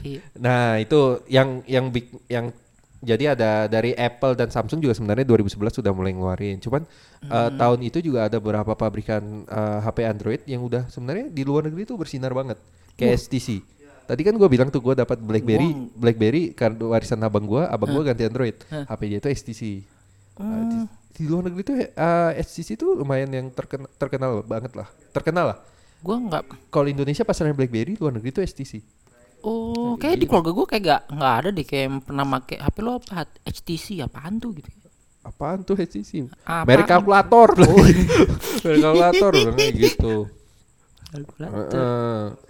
Speaker 1: Iya.
Speaker 2: Nah, itu yang yang big yang jadi ada dari Apple dan Samsung juga sebenarnya 2011 sudah mulai ngeluarin. Cuman eh, tahun itu juga ada beberapa pabrikan eh, HP Android yang udah sebenarnya di luar negeri tuh bersinar banget. Kayak STC. Tadi kan gua bilang tuh gua dapat BlackBerry. BlackBerry karena warisan abang gua, abang gua ganti Android. HP dia itu STC. Nah, di, di luar negeri tuh eh, STC tuh lumayan yang terkenal, terkenal banget lah. Terkenal lah.
Speaker 1: Gua nggak.
Speaker 2: Kalau Indonesia pasaran BlackBerry, luar negeri tuh STC.
Speaker 1: Oh, kayak di keluarga gua kayak nggak nggak ada deh kayak yang pernah make HP lo apa? HTC apaan tuh gitu.
Speaker 2: Apaan tuh HTC?
Speaker 1: Apaan?
Speaker 2: Merek kalkulator. Merek kalkulator bilangnya gitu.
Speaker 1: Kalkulator. Mantap.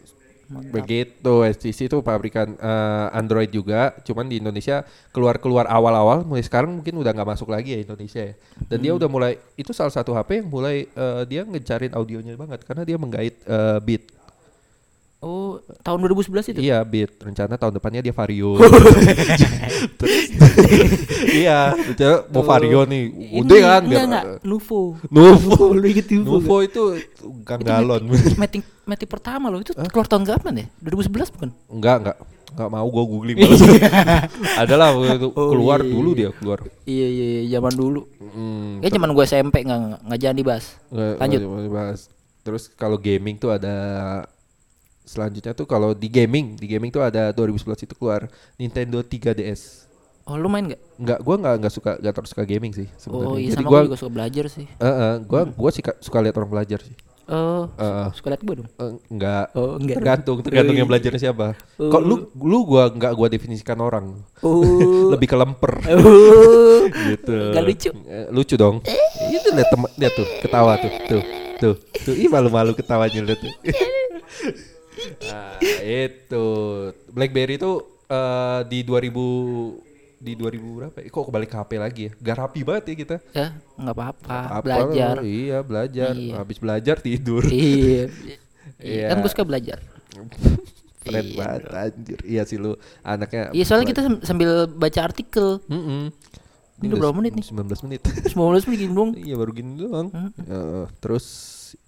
Speaker 2: Begitu HTC itu pabrikan eh, Android juga, cuman di Indonesia keluar-keluar awal-awal mulai sekarang mungkin udah nggak masuk lagi ya Indonesia ya. Dan dia udah mulai itu salah satu HP yang mulai eh, dia ngecarin audionya banget karena dia menggait eh, beat.
Speaker 1: Oh, tahun 2011 itu.
Speaker 2: Iya, beat. Rencana tahun depannya dia Vario. Iya, mau Vario nih. Udah kan
Speaker 1: enggak, enggak, Nuvo.
Speaker 2: Nuvo.
Speaker 1: Lu inget Nuvo?
Speaker 2: Nuvo itu gang galon.
Speaker 1: Meti pertama loh itu keluar tahun kapan ya? 2011 bukan?
Speaker 2: enggak, enggak. Enggak mau gua googling malas. Adalah
Speaker 1: Oh,
Speaker 2: keluar
Speaker 1: iya,
Speaker 2: dulu
Speaker 1: iya.
Speaker 2: dia keluar.
Speaker 1: Iya iya iya, zaman dulu.
Speaker 2: Hmm,
Speaker 1: zaman gue SMP nggak nggak- nggak jangan dibahas.
Speaker 2: nggak-
Speaker 1: Lanjut.
Speaker 2: Terus kalau gaming tuh ada selanjutnya tuh kalau di gaming, di gaming tuh ada 2011 itu keluar Nintendo 3DS.
Speaker 1: Oh lu main nggak?
Speaker 2: Enggak, gua enggak enggak suka enggak terlalu suka gaming sih sebenarnya.
Speaker 1: Oh iya
Speaker 2: Jadi
Speaker 1: sama
Speaker 2: gua
Speaker 1: gue juga suka belajar sih.
Speaker 2: eh, eh, gua gua suka suka lihat orang belajar sih.
Speaker 1: Oh
Speaker 2: eh.
Speaker 1: suka liat gue dong.
Speaker 2: Eh, enggak.
Speaker 1: Oh enggak.
Speaker 2: Tergantung, tergantung yang belajarnya siapa.
Speaker 1: Oh.
Speaker 2: Kok lu lu gua enggak gua definisikan orang.
Speaker 1: Oh.
Speaker 2: Lebih ke lemper
Speaker 1: Oh.
Speaker 2: gitu.
Speaker 1: Nggak lucu.
Speaker 2: Eh, lucu dong. Itu lihat lihat tuh, ketawa tuh. Tuh. Tuh. Tuh, ih malu-malu ketawanya lihat tuh. nah, itu BlackBerry itu eh, di 2000 di 2000 berapa? ya? Kok kebalik ke HP lagi ya? Gak rapi banget ya kita.
Speaker 1: Ya nggak apa-apa.
Speaker 2: Apa
Speaker 1: Belajar.
Speaker 2: lo? Iya, belajar.
Speaker 1: Iya.
Speaker 2: Habis belajar tidur.
Speaker 1: iya.
Speaker 2: Iya.
Speaker 1: Kan gue suka belajar.
Speaker 2: Keren
Speaker 1: Iya
Speaker 2: banget anjir. Iya sih lu anaknya.
Speaker 1: Iya soalnya kita sam- sambil baca artikel.
Speaker 2: Mm-mm.
Speaker 1: Ini udah berapa menit nih?
Speaker 2: 19 menit.
Speaker 1: 19 menit gini dong.
Speaker 2: iya baru gini doang.
Speaker 1: Hmm.
Speaker 2: Eh, terus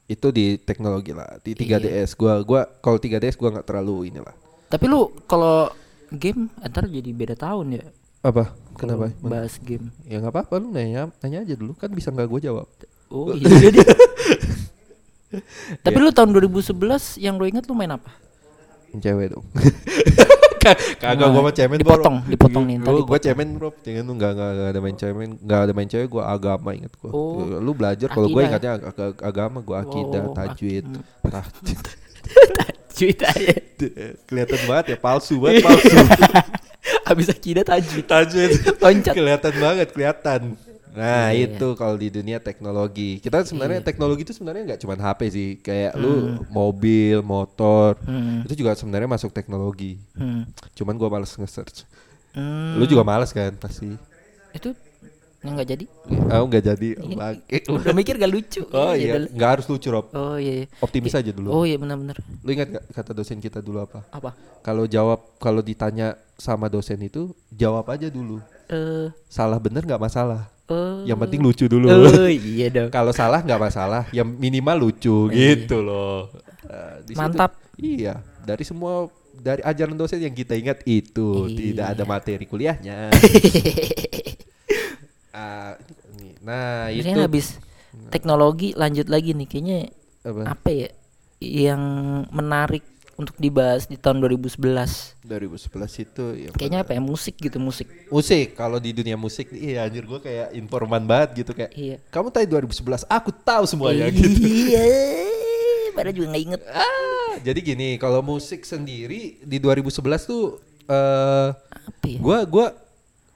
Speaker 2: itu di teknologi lah di
Speaker 1: Iya.
Speaker 2: 3DS gua gua kalau 3DS gua nggak terlalu inilah
Speaker 1: Tapi lu kalau game ntar jadi beda tahun ya.
Speaker 2: apa kenapa
Speaker 1: bahas game.
Speaker 2: ya nggak apa-apa lu nanya nanya aja dulu kan bisa nggak gua jawab
Speaker 1: Oh iya dia. Tapi lu tahun 2011 yang lu inget lu main apa?
Speaker 2: Cewek dong kagak gua mah cemen
Speaker 1: Dipotong,
Speaker 2: bro.
Speaker 1: dipotong nih,
Speaker 2: Gua- gua
Speaker 1: dipotong.
Speaker 2: cemen bro jangan lu nggak nggak ada main cemen nggak ada main cewek gua agama inget gua
Speaker 1: Oh,
Speaker 2: lu belajar kalau gua
Speaker 1: akidah.
Speaker 2: ingatnya ag- ag- agama gua akidah
Speaker 1: Oh,
Speaker 2: tajwid tajwid
Speaker 1: Cuit aja.
Speaker 2: kelihatan banget ya palsu banget palsu
Speaker 1: Habis akidah tajwid.
Speaker 2: tajwid
Speaker 1: Loncat.
Speaker 2: kelihatan banget kelihatan nah
Speaker 1: Iya,
Speaker 2: itu kalau di dunia teknologi kita sebenarnya teknologi itu sebenarnya nggak cuma HP sih kayak lu mobil motor
Speaker 1: Hmm.
Speaker 2: itu juga sebenarnya masuk teknologi
Speaker 1: Hmm.
Speaker 2: cuman gua males nge-search
Speaker 1: Hmm.
Speaker 2: lu juga males kan pasti
Speaker 1: Itu yang nggak jadi.
Speaker 2: oh nggak jadi Bangke.
Speaker 1: Udah mikir gak lucu.
Speaker 2: oh
Speaker 1: Ya
Speaker 2: iya
Speaker 1: udah.
Speaker 2: nggak harus lucu Rob
Speaker 1: Oh iya. iya.
Speaker 2: optimis aja dulu
Speaker 1: Oh iya benar-benar.
Speaker 2: lu ingat gak kata dosen kita dulu apa
Speaker 1: Apa?
Speaker 2: kalau jawab kalau ditanya sama dosen itu jawab aja dulu
Speaker 1: Eh
Speaker 2: salah bener nggak masalah
Speaker 1: eh
Speaker 2: yang penting lucu dulu.
Speaker 1: Oh iya dong.
Speaker 2: kalau salah nggak masalah. Yang minimal lucu gitu loh. Eh, di situ-
Speaker 1: Mantap.
Speaker 2: iya dari semua dari ajaran dosen yang kita ingat itu
Speaker 1: Iya.
Speaker 2: tidak ada materi kuliahnya. Ah, ini. nah
Speaker 1: Ini
Speaker 2: itu.
Speaker 1: habis teknologi lanjut lagi nih. Kayaknya
Speaker 2: apa?
Speaker 1: apa ya? Yang menarik untuk dibahas di tahun 2011.
Speaker 2: 2011 itu ya
Speaker 1: Kayaknya apa ya musik gitu musik.
Speaker 2: musik kalau di dunia musik iya anjir gue kayak informan banget gitu kayak
Speaker 1: Iya.
Speaker 2: kamu tadi 2011 aku tahu semuanya gitu
Speaker 1: Iya. Padahal juga nggak inget.
Speaker 2: ah jadi gini kalau musik sendiri di 2011 tuh eh
Speaker 1: Apa ya?
Speaker 2: gua gua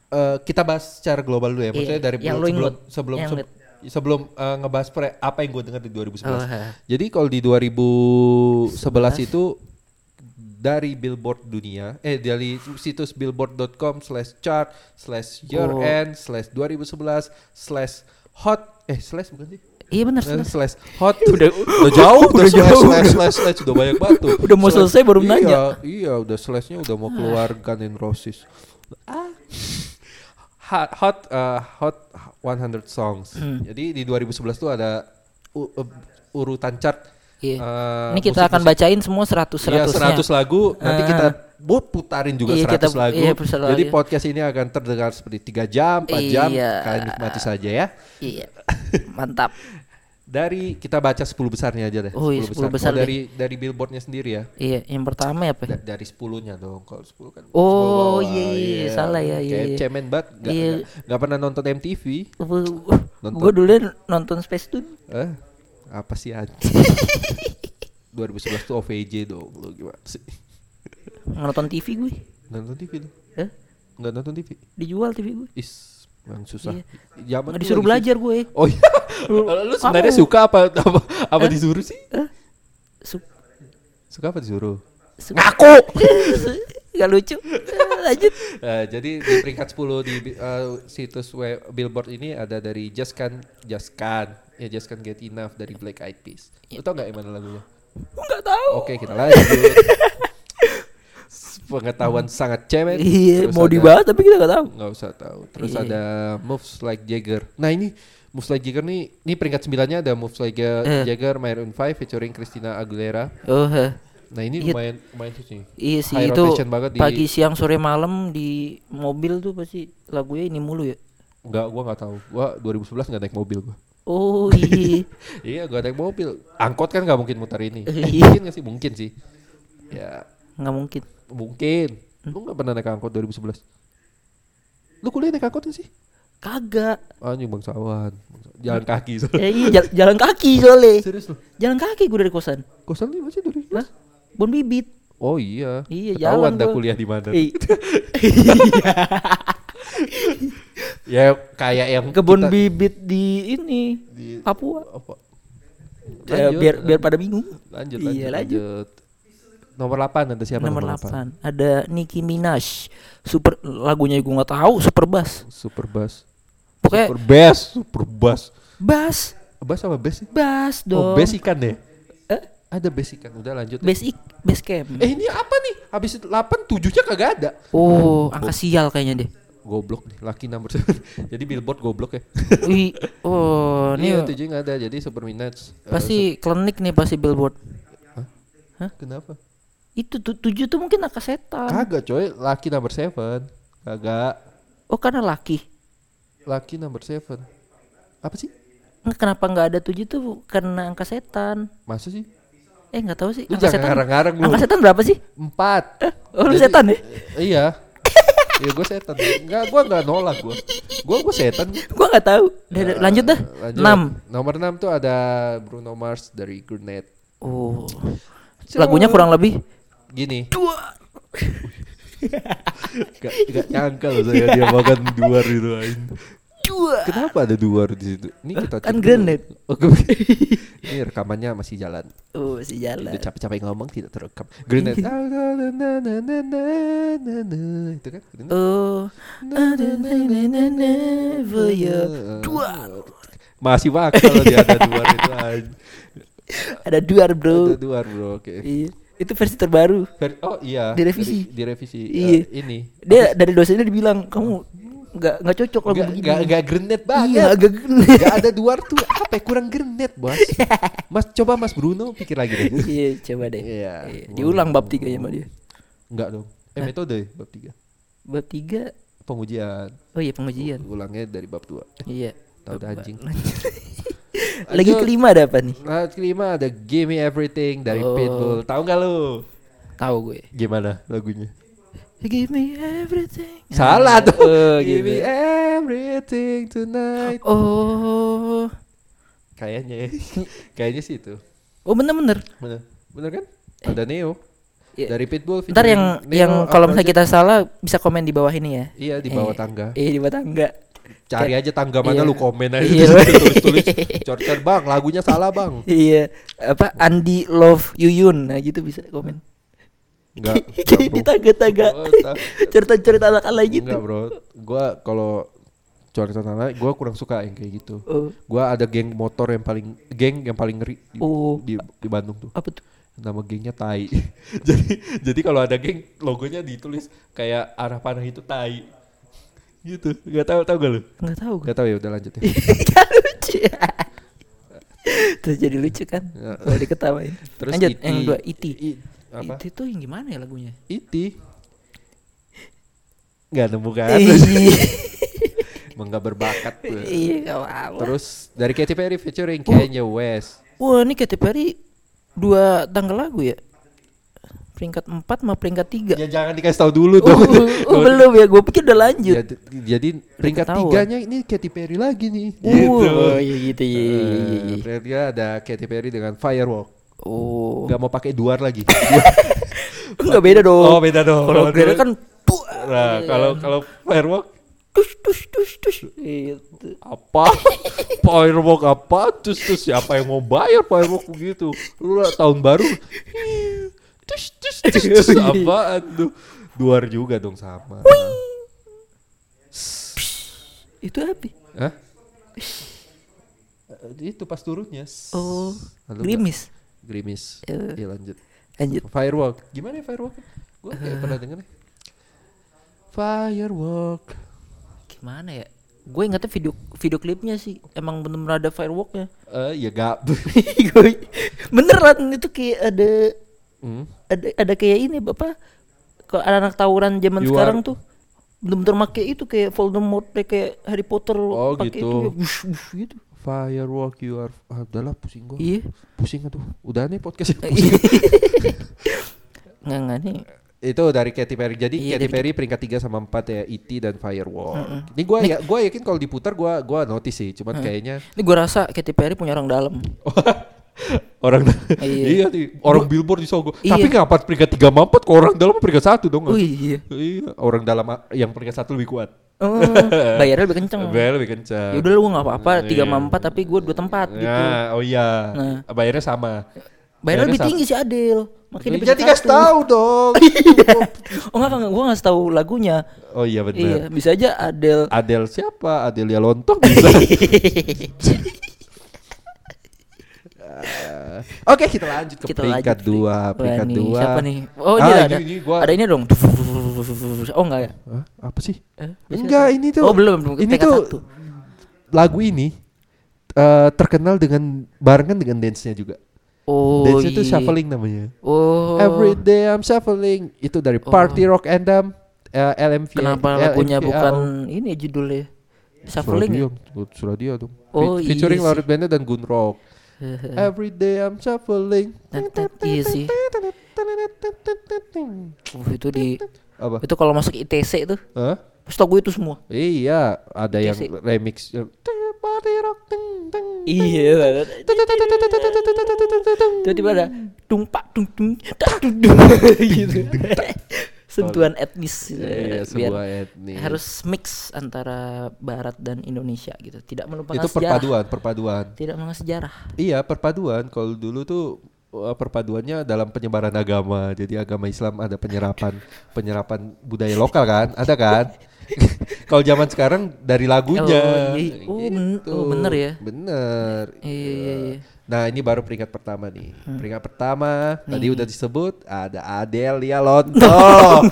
Speaker 2: eh, kita bahas secara global dulu ya maksudnya
Speaker 1: Iya,
Speaker 2: dari
Speaker 1: yang
Speaker 2: sebelum
Speaker 1: lu
Speaker 2: sebelum sebelum
Speaker 1: yang
Speaker 2: sebelum eh, ngebahas pre- apa yang gue dengar di 2011
Speaker 1: Oh, ha.
Speaker 2: jadi kalau di 2011 itu dari billboard dunia eh dari situs billboard.com slash chart slash year
Speaker 1: Oh.
Speaker 2: end slash 2011 slash hot eh slash bukan sih
Speaker 1: Iya benar. Benar.
Speaker 2: slash hot udah udah jauh udah,
Speaker 1: Udah
Speaker 2: slash,
Speaker 1: jauh.
Speaker 2: slash slash slash udah banyak tuh
Speaker 1: Udah mau
Speaker 2: Slash-
Speaker 1: selesai baru
Speaker 2: iya,
Speaker 1: nanya.
Speaker 2: iya udah slashnya udah mau keluar Guns N' Roses ah hot hot, uh, hot 100 songs
Speaker 1: Hmm.
Speaker 2: jadi di 2011 tuh ada u- u- urutan chart
Speaker 1: Iya.
Speaker 2: uh,
Speaker 1: Ini kita akan
Speaker 2: musik-musik.
Speaker 1: bacain semua 100
Speaker 2: Iya
Speaker 1: 100
Speaker 2: 100 lagu nanti
Speaker 1: Ah.
Speaker 2: kita buat putarin juga
Speaker 1: Iya,
Speaker 2: 100
Speaker 1: kita-
Speaker 2: lagu.
Speaker 1: iya, lagi.
Speaker 2: Jadi podcast ini akan terdengar seperti 3 jam, 4 jam.
Speaker 1: Iya.
Speaker 2: Kalian nikmati saja ya.
Speaker 1: Iya. Mantap.
Speaker 2: Dari kita baca 10 besarnya aja deh.
Speaker 1: Oh iya, 10 besar
Speaker 2: Kalau
Speaker 1: deh.
Speaker 2: dari dari billboardnya sendiri ya.
Speaker 1: Iya, yang pertama ya apa? ya?
Speaker 2: Da- dari 10-nya dong. Kalau 10 kan. 10
Speaker 1: Oh,
Speaker 2: bawah,
Speaker 1: iya, iya, salah ya, iya,
Speaker 2: Kayak
Speaker 1: iya.
Speaker 2: cemen banget. Gak,
Speaker 1: Iya.
Speaker 2: gak- gak pernah nonton MTV.
Speaker 1: Gue dulu nonton Space Tune.
Speaker 2: Eh, apa sih anjing? 2011 tuh OVJ dong. Lu gimana sih?
Speaker 1: Nonton TV gue.
Speaker 2: Nonton TV lu?
Speaker 1: Eh,
Speaker 2: Nggak nonton TV?
Speaker 1: dijual TV gue.
Speaker 2: Is, memang susah.
Speaker 1: Iya.
Speaker 2: Zaman
Speaker 1: Nggak
Speaker 2: tuh
Speaker 1: disuruh belajar gue.
Speaker 2: Oh iya. lu sebenarnya
Speaker 1: Mau.
Speaker 2: suka apa apa, apa disuruh sih?
Speaker 1: Su-
Speaker 2: Suka apa disuruh?
Speaker 1: su- Gak lucu. Eh, Lanjut.
Speaker 2: Eh, jadi di peringkat 10 di eh, situs web Billboard ini ada dari Just Can Just Can ya Just Can Get Enough dari Black Eyed Peas. Lu tau gak yang mana lagunya?
Speaker 1: Enggak tahu.
Speaker 2: Oke kita lanjut. Pengetahuan sangat cemen.
Speaker 1: Iya, mau
Speaker 2: ada-
Speaker 1: dibahas tapi kita gak tahu.
Speaker 2: nggak usah tahu. Terus
Speaker 1: Iya.
Speaker 2: ada Moves Like Jagger. Nah ini Moves Like Jagger nih, ini peringkat sembilannya ada Moves Like
Speaker 1: Eh.
Speaker 2: Jagger Maroon 5 featuring Christina Aguilera.
Speaker 1: Oh, heh.
Speaker 2: Nah ini
Speaker 1: Iya.
Speaker 2: lumayan lumayan sih.
Speaker 1: Iya sih
Speaker 2: High
Speaker 1: itu
Speaker 2: banget di-
Speaker 1: pagi siang sore malam di mobil tuh pasti lagunya ini mulu ya.
Speaker 2: Enggak, gua nggak tahu. Gua 2011 nggak naik mobil gua.
Speaker 1: Oh iya.
Speaker 2: iya, gua naik mobil. Angkot kan nggak mungkin muter ini.
Speaker 1: Iya.
Speaker 2: mungkin nggak sih? Mungkin sih. Ya,
Speaker 1: nggak mungkin.
Speaker 2: mungkin. Lu nggak pernah naik angkot 2011? Lu kuliah naik angkot gak sih?
Speaker 1: Kagak.
Speaker 2: Anjing bangsawan. Jalan kaki. soalnya.
Speaker 1: Ya iya jal- jalan kaki soalnya.
Speaker 2: Serius lu?
Speaker 1: Jalan kaki gue dari kosan.
Speaker 2: Kosan lu masih 2011?
Speaker 1: Lah, Bon Bibit.
Speaker 2: Oh iya.
Speaker 1: Iya,
Speaker 2: Ketahuan
Speaker 1: jalan
Speaker 2: dah kuliah di mana.
Speaker 1: Eh,
Speaker 2: ya kayak yang
Speaker 1: kebun
Speaker 2: kita-
Speaker 1: bibit di ini
Speaker 2: di-
Speaker 1: Papua.
Speaker 2: apa?
Speaker 1: Ya,
Speaker 2: Lanjut,
Speaker 1: biar
Speaker 2: lanjut.
Speaker 1: biar pada bingung.
Speaker 2: lanjut,
Speaker 1: Iya,
Speaker 2: lanjut, lanjut. Nomor 8 ada siapa
Speaker 1: nomor
Speaker 2: nomor 8?
Speaker 1: 8 ada Nicki Minaj. Super lagunya gue nggak tahu, super bass.
Speaker 2: Super bass.
Speaker 1: Pokoknya
Speaker 2: Super bass, super bass.
Speaker 1: bass,
Speaker 2: Bass apa bass sih?
Speaker 1: bass
Speaker 2: Oh,
Speaker 1: dong.
Speaker 2: bass ikan deh.
Speaker 1: Eh?
Speaker 2: Ada bass ikan. Udah lanjut.
Speaker 1: Bass ik, bass camp.
Speaker 2: Eh ini apa nih? Habis 8 7-nya kagak ada.
Speaker 1: Oh, angka sial kayaknya deh.
Speaker 2: Goblok nih, Lucky Number Seven. jadi Billboard goblok ya.
Speaker 1: Wih, oh ini
Speaker 2: Iya, tujuh nggak ada. Jadi Super Minutes. eh,
Speaker 1: pasti klinik nih pasti billboard.
Speaker 2: Sup- kenapa?
Speaker 1: Itu tuh tujuh tuh mungkin angka setan.
Speaker 2: Kagak coy, Lucky Number Seven. Kagak.
Speaker 1: Oh karena laki.
Speaker 2: Lucky Number Seven. Apa sih?
Speaker 1: Kenapa nggak ada tujuh tuh karena angka setan?
Speaker 2: Masa sih?
Speaker 1: Eh nggak tahu sih.
Speaker 2: Lu
Speaker 1: Angka
Speaker 2: jangan
Speaker 1: setan.
Speaker 2: ngarang-ngarang lu.
Speaker 1: Angka setan berapa sih?
Speaker 2: Empat.
Speaker 1: Oh lu
Speaker 2: Jadi-
Speaker 1: setan ya?
Speaker 2: Iya. Iya gue setan. Enggak, gue nggak nolak gue. Gue gue setan.
Speaker 1: Gua nggak tahu. Udah, lanjut dah.
Speaker 2: Lanjut.
Speaker 1: Enam.
Speaker 2: Nomor 6 tuh ada Bruno Mars dari Grenade.
Speaker 1: Oh. Lagunya kurang lebih
Speaker 2: Gini,
Speaker 1: dua.
Speaker 2: gak, gak nyangka loh saya dia makan duar itu ain.
Speaker 1: Dua.
Speaker 2: Kenapa ada duar di situ? Ini kita
Speaker 1: Kan
Speaker 2: dulu.
Speaker 1: Grenade.
Speaker 2: Oh, ini rekamannya masih jalan.
Speaker 1: Oh si jalan.
Speaker 2: Udah capek-capek ngomong tidak terekam. Na. Itu kan?
Speaker 1: Oh. Dua.
Speaker 2: Masih bakal kalau dia ada duar itu.
Speaker 1: Ada dua bro.
Speaker 2: Ada duar bro, oke.
Speaker 1: Iya. Itu versi terbaru.
Speaker 2: Ver- Oh iya.
Speaker 1: Direvisi.
Speaker 2: Di- Direvisi.
Speaker 1: Iya.
Speaker 2: Eh, ini.
Speaker 1: Dia dari dosennya dibilang kamu nggak nggak cocok lagu
Speaker 2: Gak,
Speaker 1: begini.
Speaker 2: gak, gak grenade banget.
Speaker 1: Iya agak
Speaker 2: Gak ada duar tuh apa ya, kurang grenade bos Mas coba Mas Bruno pikir lagi deh
Speaker 1: Iya coba deh.
Speaker 2: Iya.
Speaker 1: Iya, Diulang bab tiga sama dia.
Speaker 2: Enggak dong Eh metode bab 3
Speaker 1: Bab tiga.
Speaker 2: Pengujian
Speaker 1: Oh iya pengujian.
Speaker 2: Ulangnya dari bab 2
Speaker 1: Iya.
Speaker 2: Tahu dah anjing
Speaker 1: Lagi kelima ada apa nih?
Speaker 2: Nah kelima ada Give Me Everything dari
Speaker 1: Oh.
Speaker 2: Pitbull Tahu gak lu?
Speaker 1: Tahu gue.
Speaker 2: Gimana lagunya?
Speaker 1: Give me everything.
Speaker 2: Salah dong
Speaker 1: Oh,
Speaker 2: Give
Speaker 1: gitu.
Speaker 2: me everything tonight
Speaker 1: Oh.
Speaker 2: Kayaknya ya Kayaknya sih itu
Speaker 1: Oh bener-bener.
Speaker 2: Bener, Bener kan? Ada Neo
Speaker 1: Iya.
Speaker 2: Dari Pitbull
Speaker 1: Ntar yang
Speaker 2: Neo
Speaker 1: yang kalau misalnya kita salah bisa komen di bawah ini ya.
Speaker 2: Iya di bawah
Speaker 1: Eh,
Speaker 2: tangga
Speaker 1: Iya di bawah tangga.
Speaker 2: Cari aja tangga mana
Speaker 1: Iya.
Speaker 2: lu komen aja
Speaker 1: Iya.
Speaker 2: tulis-tulis Cor-cor bang lagunya salah bang
Speaker 1: Iya, apa Andi Love Yuyun, nah gitu bisa komen.
Speaker 2: Enggak
Speaker 1: di tangga-tangga
Speaker 2: ta-
Speaker 1: cerita-cerita anak alay gitu.
Speaker 2: Enggak bro Gua kalau Cor-cor tanah Gua kurang suka yang kayak gitu
Speaker 1: Oh,
Speaker 2: Gua ada geng motor yang paling Geng yang paling ngeri di,
Speaker 1: Oh.
Speaker 2: di, di Bandung tuh
Speaker 1: apa tuh?
Speaker 2: Nama gengnya Tai Jadi jadi kalau ada geng Logonya ditulis Kayak arah panah itu Tai Gitu Gak tahu tahu gak lu?
Speaker 1: Enggak tahu gue.
Speaker 2: Gak tahu ya udah lanjut ya
Speaker 1: Kan lucu. Terus jadi lucu kan?
Speaker 2: Ya.
Speaker 1: Kalau diketawain.
Speaker 2: Terus
Speaker 1: Lanjut
Speaker 2: Iti.
Speaker 1: yang dua Iti.
Speaker 2: Apa?
Speaker 1: Iti tuh yang gimana ya lagunya?
Speaker 2: Iti Gak nemu kan Emang gak berbakat.
Speaker 1: Iya.
Speaker 2: Terus dari Katy Perry featuring Kanye West
Speaker 1: Wah, ini Katy Perry dua tanggal lagu ya? Peringkat 4 sama peringkat 3
Speaker 2: Ya jangan dikasih tahu dulu
Speaker 1: Oh,
Speaker 2: dong
Speaker 1: oh, belum ya, gue pikir udah lanjut.
Speaker 2: Jadi, jadi peringkat tiganya ini Katy Perry lagi nih
Speaker 1: Oh, iya gitu, iya, iya, iya, iya.
Speaker 2: Eh, ada Katy Perry dengan Firewalk
Speaker 1: Oh,
Speaker 2: Gak mau pakai duar lagi.
Speaker 1: Enggak beda dong.
Speaker 2: Oh beda dong.
Speaker 1: Kalau
Speaker 2: duar-
Speaker 1: kan
Speaker 2: Nah kalau kalau Firewalk
Speaker 1: tus tus tus tus. Gitu.
Speaker 2: apa? Firewalk apa? Terus terus siapa yang mau bayar Firewalk begitu? Lu lah tahun baru. Terus terus terus terus apaan tuh? Duar juga dong sama.
Speaker 1: Itu apa?
Speaker 2: Hah? Eh, itu pas turunnya.
Speaker 1: Oh,
Speaker 2: Lalu
Speaker 1: gerimis.
Speaker 2: Grimis.
Speaker 1: Eh.
Speaker 2: Iya lanjut.
Speaker 1: Lanjut.
Speaker 2: Firework. Gimana ya firework? Gua kayak pernah denger nih. Firework.
Speaker 1: Gimana ya? Gue ingatnya video video klipnya sih emang bener-bener ada fireworknya.
Speaker 2: Eh ya gak.
Speaker 1: Gue- Beneran itu kayak ada
Speaker 2: hmm.
Speaker 1: ada ada kayak ini bapak kalau anak-anak tawuran zaman
Speaker 2: You
Speaker 1: sekarang
Speaker 2: are-
Speaker 1: tuh bener-bener make itu kayak Voldemort kayak Harry Potter
Speaker 2: Oh,
Speaker 1: pakai
Speaker 2: gitu.
Speaker 1: itu ya, wush, wush, gitu.
Speaker 2: Firework you are. Ah, udahlah pusing gua.
Speaker 1: Iya.
Speaker 2: Pusing atuh. Udah nih podcast.
Speaker 1: Nggak nggak nih.
Speaker 2: itu dari Katy Perry. Jadi
Speaker 1: Iya,
Speaker 2: Katy Perry peringkat 3 sama 4 ya E.T. dan Firework. Ini gua ya gua yakin kalau diputar gua gua notice sih. Cuman kayaknya
Speaker 1: Ini gue rasa Katy Perry punya orang dalam.
Speaker 2: orang
Speaker 1: Iya.
Speaker 2: iya orang Billboard di Sogo.
Speaker 1: Iya.
Speaker 2: Tapi ngapa peringkat 3 sama 4 kok orang dalam peringkat 1 dong?
Speaker 1: Oh iya.
Speaker 2: Iya, orang dalam yang peringkat 1 lebih kuat.
Speaker 1: Oh, bayarnya lebih kenceng.
Speaker 2: Bayar lebih kencang.
Speaker 1: Ya udah lu nggak apa-apa, tiga sama
Speaker 2: Iya.
Speaker 1: empat tapi gue dua tempat gitu.
Speaker 2: Ya, oh iya.
Speaker 1: Nah.
Speaker 2: Bayarnya sama.
Speaker 1: Bayarnya lebih
Speaker 2: sama.
Speaker 1: tinggi si Adele. Makanya dia
Speaker 2: Jadi kasih
Speaker 1: satu.
Speaker 2: tahu dong.
Speaker 1: Oh enggak, enggak, gue nggak tahu lagunya.
Speaker 2: oh iya benar.
Speaker 1: Iya, bisa aja Adele.
Speaker 2: Adel siapa? Adelia Lontong bisa. Oke, kita lanjut ke
Speaker 1: Kita
Speaker 2: peringkat
Speaker 1: lanjut.
Speaker 2: dua, peringkat dua.
Speaker 1: Siapa nih? Oh,
Speaker 2: Ah,
Speaker 1: ini ada.
Speaker 2: ini- ini gua-
Speaker 1: Ada ini dong. Oh, enggak ya?
Speaker 2: Hah? apa sih?
Speaker 1: Eh,
Speaker 2: Enggak, ini tuh.
Speaker 1: Oh, belum.
Speaker 2: Ini tuh lagu ini eh, terkenal dengan barengan dengan dance-nya juga.
Speaker 1: Oh,
Speaker 2: dance itu
Speaker 1: iya.
Speaker 2: shuffling namanya.
Speaker 1: Oh.
Speaker 2: Every day I'm shuffling. Itu dari Party Rock Anthem eh, LMV.
Speaker 1: Kenapa lagunya bukan ini judulnya? Shuffling ya?
Speaker 2: Sudah dia tuh.
Speaker 1: Oh,
Speaker 2: Fe- featuring
Speaker 1: iya sih.
Speaker 2: Lauren Bennett dan Gun Rock. Every day I'm shuffling.
Speaker 1: Iya sih. Oh, itu di
Speaker 2: Apa?
Speaker 1: itu kalau masuk ITC itu pasti lagu itu semua.
Speaker 2: Iya, ada yang
Speaker 1: Isi.
Speaker 2: remix.
Speaker 1: Iya. Tiba-tiba ada dung pak dung dung gitu. Sentuhan etnis gitu.
Speaker 2: Iya,
Speaker 1: Biar
Speaker 2: sebuah etnis.
Speaker 1: harus mix antara barat dan Indonesia gitu. Tidak melupakan
Speaker 2: itu
Speaker 1: sejarah.
Speaker 2: perpaduan, perpaduan.
Speaker 1: Tidak melupakan sejarah.
Speaker 2: Iya, perpaduan. Kalau dulu tuh uh, perpaduannya dalam penyebaran agama. Jadi agama Islam ada penyerapan penyerapan budaya lokal kan? Ada kan? Kalau zaman sekarang dari lagunya.
Speaker 1: Oh, iya. Oh, ben-
Speaker 2: Gitu.
Speaker 1: oh, bener ya?
Speaker 2: Bener.
Speaker 1: Iya, iya, iya.
Speaker 2: Nah ini baru peringkat pertama nih.
Speaker 1: Hmm.
Speaker 2: Peringkat pertama tadi udah disebut ada Adelia Lonto.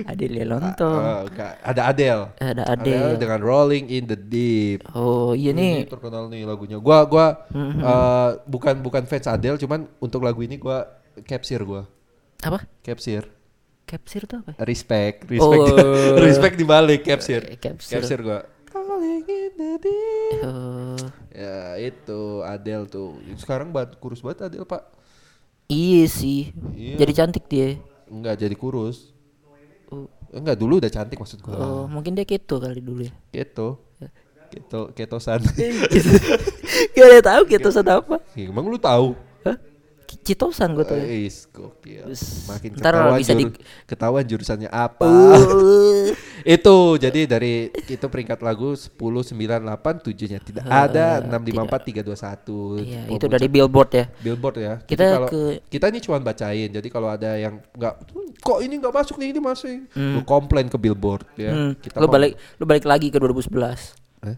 Speaker 1: Ada Lelonto.
Speaker 2: Eh, enggak, ada Adele.
Speaker 1: Ada
Speaker 2: Adele
Speaker 1: Adele.
Speaker 2: dengan Rolling in the Deep.
Speaker 1: Oh, iya
Speaker 2: Ini
Speaker 1: nih.
Speaker 2: terkenal nih lagunya. Gua gua eh, bukan bukan fans Adele, cuman untuk lagu ini gua capture gua.
Speaker 1: Apa?
Speaker 2: Capture.
Speaker 1: Capsir tuh apa?
Speaker 2: Respect, respect,
Speaker 1: Oh.
Speaker 2: respect dibalik capture.
Speaker 1: Eh, capture.
Speaker 2: Capture gua. Rolling in the deep.
Speaker 1: Oh,
Speaker 2: Ya itu Adele tuh. Sekarang banget kurus banget Adele pak.
Speaker 1: iya sih.
Speaker 2: Iya.
Speaker 1: Jadi cantik dia.
Speaker 2: Enggak jadi kurus.
Speaker 1: Oh,
Speaker 2: Enggak dulu udah cantik maksud gua.
Speaker 1: oh, mungkin dia keto kali dulu ya.
Speaker 2: Keto. Keto ketosan.
Speaker 1: Gak ada tahu ketosan apa.
Speaker 2: Emang lu tahu?
Speaker 1: Citosan gue tuh.
Speaker 2: Is gokil. Makin
Speaker 1: ntar
Speaker 2: ketahuan,
Speaker 1: bisa di-
Speaker 2: juru- ketahuan jurusannya apa.
Speaker 1: Uh,
Speaker 2: itu jadi dari itu peringkat lagu 10 9 8 7-nya tidak ada 6 5 4 3 2 1.
Speaker 1: iya, itu dari Billboard ya.
Speaker 2: Billboard ya. Jadi
Speaker 1: Kita
Speaker 2: kalau
Speaker 1: ke-
Speaker 2: kita ini cuma bacain. Jadi kalau ada yang enggak kok ini enggak masuk nih ini masuk.
Speaker 1: Hmm.
Speaker 2: Lu komplain ke Billboard ya.
Speaker 1: Hmm,
Speaker 2: Kita
Speaker 1: lu balik lu balik lagi ke 2011.
Speaker 2: Eh?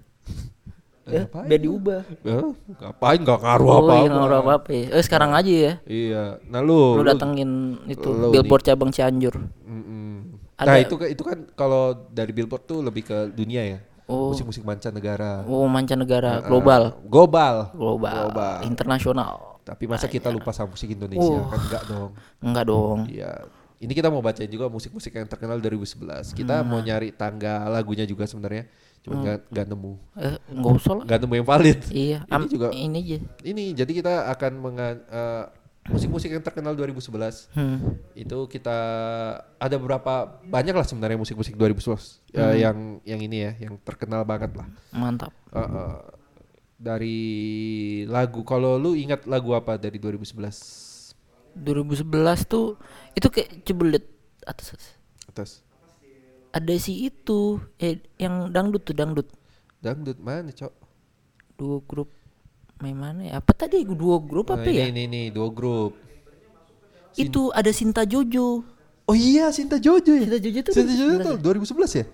Speaker 1: Ya,
Speaker 2: Ngapain?
Speaker 1: biar diubah.
Speaker 2: Eh, ngapain enggak ngaruh
Speaker 1: Oh,
Speaker 2: apa-apa.
Speaker 1: iya nggak ngaruh apa-apa ya. Eh, sekarang aja ya.
Speaker 2: Iya. Nah lu
Speaker 1: Lu datengin itu
Speaker 2: lu
Speaker 1: Billboard cabang Cianjur.
Speaker 2: Mm-mm.
Speaker 1: Ada-
Speaker 2: Nah itu itu kan kalau dari Billboard tuh lebih ke dunia ya.
Speaker 1: Oh.
Speaker 2: Musik-musik mancanegara.
Speaker 1: Oh, mancanegara, global.
Speaker 2: Global.
Speaker 1: Global,
Speaker 2: Global.
Speaker 1: internasional.
Speaker 2: Tapi masa kita lupa sama musik Indonesia
Speaker 1: Oh.
Speaker 2: kan enggak dong.
Speaker 1: Enggak dong.
Speaker 2: Iya. Ini kita mau bacain juga musik-musik yang terkenal 2011. Kita mau nyari tangga lagunya juga sebenarnya. Cuma nggak nggak nemu.
Speaker 1: Eh, enggak usah lah.
Speaker 2: Nggak nemu yang valid.
Speaker 1: Iya,
Speaker 2: Ini
Speaker 1: am-
Speaker 2: juga
Speaker 1: ini aja.
Speaker 2: ini jadi kita akan menga- eh, musik-musik yang terkenal 2011
Speaker 1: Hmm.
Speaker 2: itu kita ada beberapa banyak lah sebenarnya musik-musik 2011 eh,
Speaker 1: Hmm.
Speaker 2: yang yang ini ya yang terkenal banget lah
Speaker 1: Mantap.
Speaker 2: Eh, eh, dari lagu kalau lu ingat lagu apa dari 2011
Speaker 1: 2011 tuh itu kayak coba lihat atas atas.
Speaker 2: atas
Speaker 1: Ada si itu eh yang dangdut tuh dangdut.
Speaker 2: dangdut mana cok
Speaker 1: Dua grup main mana ya? Apa tadi dua grup
Speaker 2: Nah,
Speaker 1: apa
Speaker 2: ini
Speaker 1: ya?
Speaker 2: ini nih dua grup
Speaker 1: Itu ada Sinta Jojo.
Speaker 2: oh iya Sinta Jojo ya
Speaker 1: Sinta Jojo tuh
Speaker 2: Sinta Jojo
Speaker 1: 2011
Speaker 2: tuh 2011 ya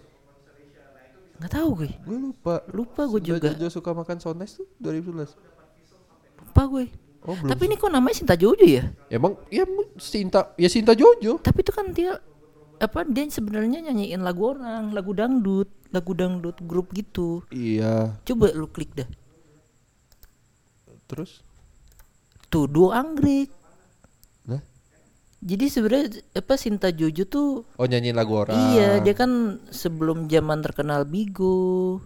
Speaker 1: Nggak tahu gue.
Speaker 2: gue lupa
Speaker 1: Lupa gue
Speaker 2: Sinta
Speaker 1: juga.
Speaker 2: Jojo suka makan sones tuh 2011
Speaker 1: Lupa gue.
Speaker 2: Oh belum
Speaker 1: Tapi ini kok namanya Sinta Jojo ya?
Speaker 2: emang ya Sinta ya Sinta Jojo
Speaker 1: Tapi itu kan dia apa dia sebenarnya nyanyiin lagu orang, lagu dangdut, lagu dangdut grup gitu.
Speaker 2: iya
Speaker 1: Coba lu klik dah.
Speaker 2: terus
Speaker 1: Tuh duo anggrek.
Speaker 2: nah
Speaker 1: Jadi sebenarnya apa Sinta Jojo tuh
Speaker 2: oh nyanyiin lagu orang
Speaker 1: iya dia kan sebelum zaman terkenal Bigo.